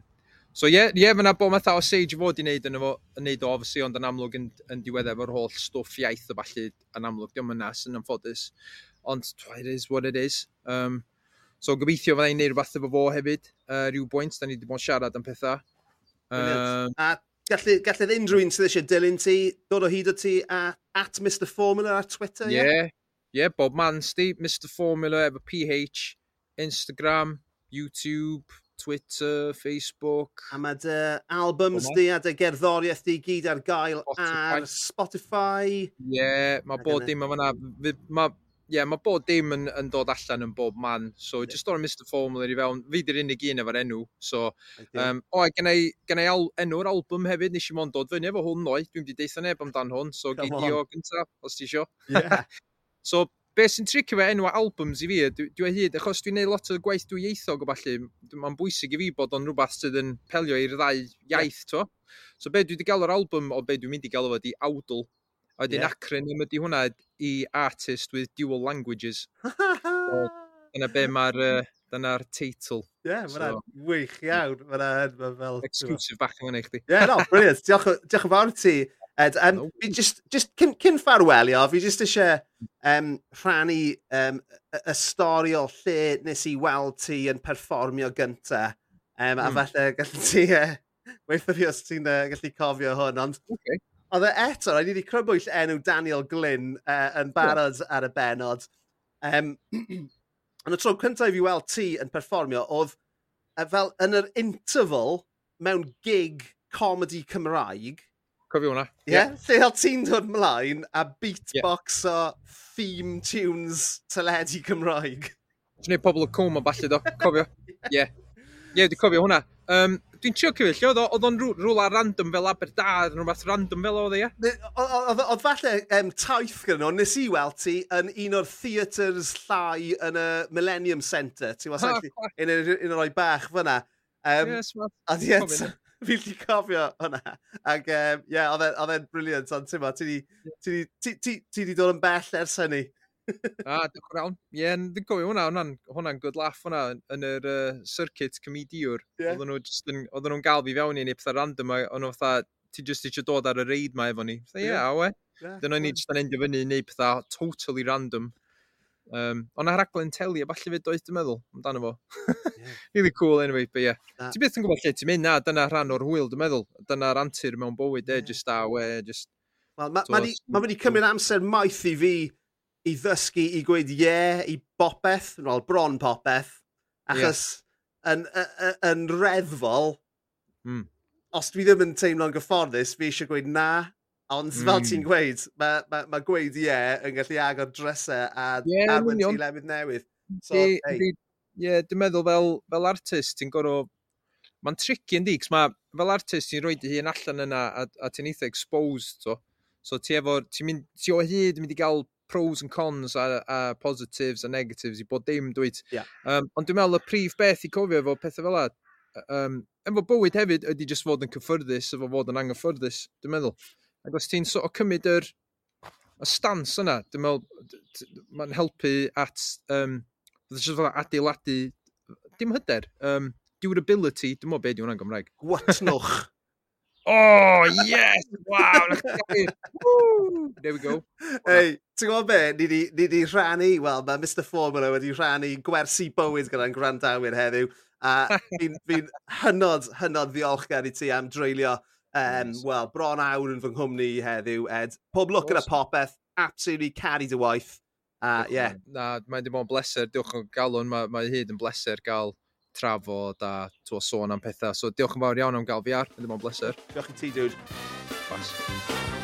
so, ie, yeah, yeah, mae yna bod matha o Sage fod i wneud yn efo, yn neud o, obviously, ond yn amlwg yn, yn diweddau efo'r holl stwff iaith o falle yn amlwg. Diolch yn nas yn amffodus. Ond, it is what it is. Um, so, gobeithio fydda i'n neud rhywbeth efo fo hefyd, uh, rhyw bwynt. Da ni wedi bod yn siarad am pethau. Um, a gallu, gallu unrhyw un sydd eisiau dilyn ti, dod o hyd o ti a at Mr Formula ar Twitter, ie? Yeah. Ie, yeah? Bob Mansti, Mr Formula efo PH, Instagram, YouTube, Twitter, Facebook. A mae dy albums di a dy gerddoriaeth di gyd ar gael Spotify. ar Spotify. Ie, yeah, mae bod dim yma. Mae yeah, mae bod dim yn, yn dod allan yn bob man. So, yeah. just o'r Mr Formula i fewn. Fi di'r unig un efo'r enw. So, um, o, oh, gen i, i al, enw'r album hefyd, nes i mo'n dod fyny efo hwn noi. Dwi'n di deitha neb amdan hwn. So, gei di o gyntaf, os ti isio. Yeah. so, be sy'n tricio fe enw albums i fi, dwi, dwi e hyd, achos dwi'n neud lot o gwaith dwi ieithog o falle, mae'n bwysig i fi bod o'n rhywbeth sydd yn pelio i'r ddau iaith, yeah. to. So be dwi wedi gael o'r album, o be dwi'n mynd i gael o fod i awdl, A wedyn yeah. acronym ydy hwnna i Artist with Dual Languages. so, dyna be mae'r uh, dyna'r teitl. Ie, yeah, mae'n so, wych iawn. Mae'n ma fel... Exclusive bach yn i chdi. Ie, yeah, no, brilliant. diolch, diolch yn fawr ti. Ed, um, no. fi just, just cyn, cyn ffarwelio, fi just eisiau um, rhannu um, y stori o lle nes i weld ti yn perfformio gyntaf. Um, mm. A hmm. falle gallu ti... Uh, Weithio fi os ti'n uh, gallu cofio hwn, ond okay. Oedd e eto, rhaid i ni crybwyll enw Daniel Glyn uh, yn barod yeah. ar y benod. Um, yn y tro cyntaf i fi weld ti yn perfformio, oedd uh, fel yn yr interval mewn gig comedy Cymraeg. Cofio hwnna. Ie, yeah. yeah. lle oedd ti'n dod mlaen a beatbox o theme tunes teledu Cymraeg. Ti'n gwneud pobl o cwm o falle do, cofio. Ie. Ie, yeah. yeah, dwi'n cofio hwnna. Um, Dwi'n trio cyfeillio, oedd o'n rhywle random fel Aberdad, yn rhywbeth random fel oedd e? Oedd falle um, taith gyda nhw, nes i weld ti yn un o'r theatres llai yn y Millennium Centre, ti'n wasau, ah, un o'r o'i bach fyna. Um, yes, well, a di eto, fi wedi cofio hwnna. Ac ie, um, yeah, oedd e'n briliant, ond ti'n ma, ti wedi dod yn bell ers hynny a, diolch yn iawn. Ie, yeah, dwi'n gofio hwnna, hwnna'n hwnna good laugh hwnna yn yr uh, circuit comediwr. Yeah. Oedden nhw'n nhw, nhw gael fi fewn i ni pethau random, ond nhw fatha, ti just eisiau dod ar y reid ma efo ni. Ie, yeah. awe. Yeah, Dyna ni just yn endio fyny i wneud pethau totally random. Um, ond na raglen teli, a falle fe doedd dwi'n meddwl amdano fo. yeah. really cool anyway, but yeah. Nah. Ti beth yn gwybod lle ti'n mynd, na, dyna rhan o'r hwyl dwi'n meddwl. Dyna'r antur mewn bywyd, e, yeah. just a we, just... Wel, mae'n ma, ma, ma, ma, ma, ma, ma, ma, ma, ma, ma, ma, ma, ma, ma, ma, ma, i ddysgu i gweud ie yeah, i bopeth, wel bron popeth, achos yeah. yn, yn, yn reddfol, mm. os dwi ddim yn teimlo'n gyfforddus, fi eisiau gweud na, ond mm. fel hmm. ti'n gweud, mae ma, ma gweud ie yeah, yn gallu agor drysau a yeah, arwen ti lefydd newydd. So, di, hey. di, yeah, dwi'n meddwl fel, fel artist, ti'n gorau... Mae'n tricky yn di, cos mae fel artist ti'n rhoi dy hun allan yna a, a ti'n eitha exposed, so. So ti efo, ti'n mynd, ti o hyd yn mynd i gael pros and cons a, a positives a negatives i bod dim dweud. Yeah. Um, ond dwi'n meddwl y prif beth i cofio efo pethau fel la, um, efo bywyd hefyd ydy just fod yn cyffyrddus efo fod yn anghyffyrddus, dwi'n meddwl. Ac os ti'n sort o cymryd yr y stans yna, dwi'n meddwl, mae'n helpu at, um, jyst fel adeiladu, dim hyder, um, durability, dwi'n meddwl beth yw hwnna'n Gymraeg. Watnwch. Oh, yes! Wow! Woo! There we go. Ei, ti'n gwybod be? Ni di, ni di rhannu, wel, mae Mr Formula wedi rhannu gwersi bywyd gyda'n gwrandawyr heddiw. A fi'n fi hynod, hynod ddiolchgar i ti am dreulio, um, nice. wel, bron awr yn fy nghwmni heddiw, Ed. Pob lwc awesome. gyda popeth, absolutely caru dy waith. A, uh, ie. Yeah. Na, mae'n dim ond bleser, diolch yn galon, mae, mae hyd yn bleser gael trafod a twa, sôn am pethau. So diolch yn fawr iawn am gael fi ar, yn ddim ond bleser. Diolch i ti, dude. Thanks.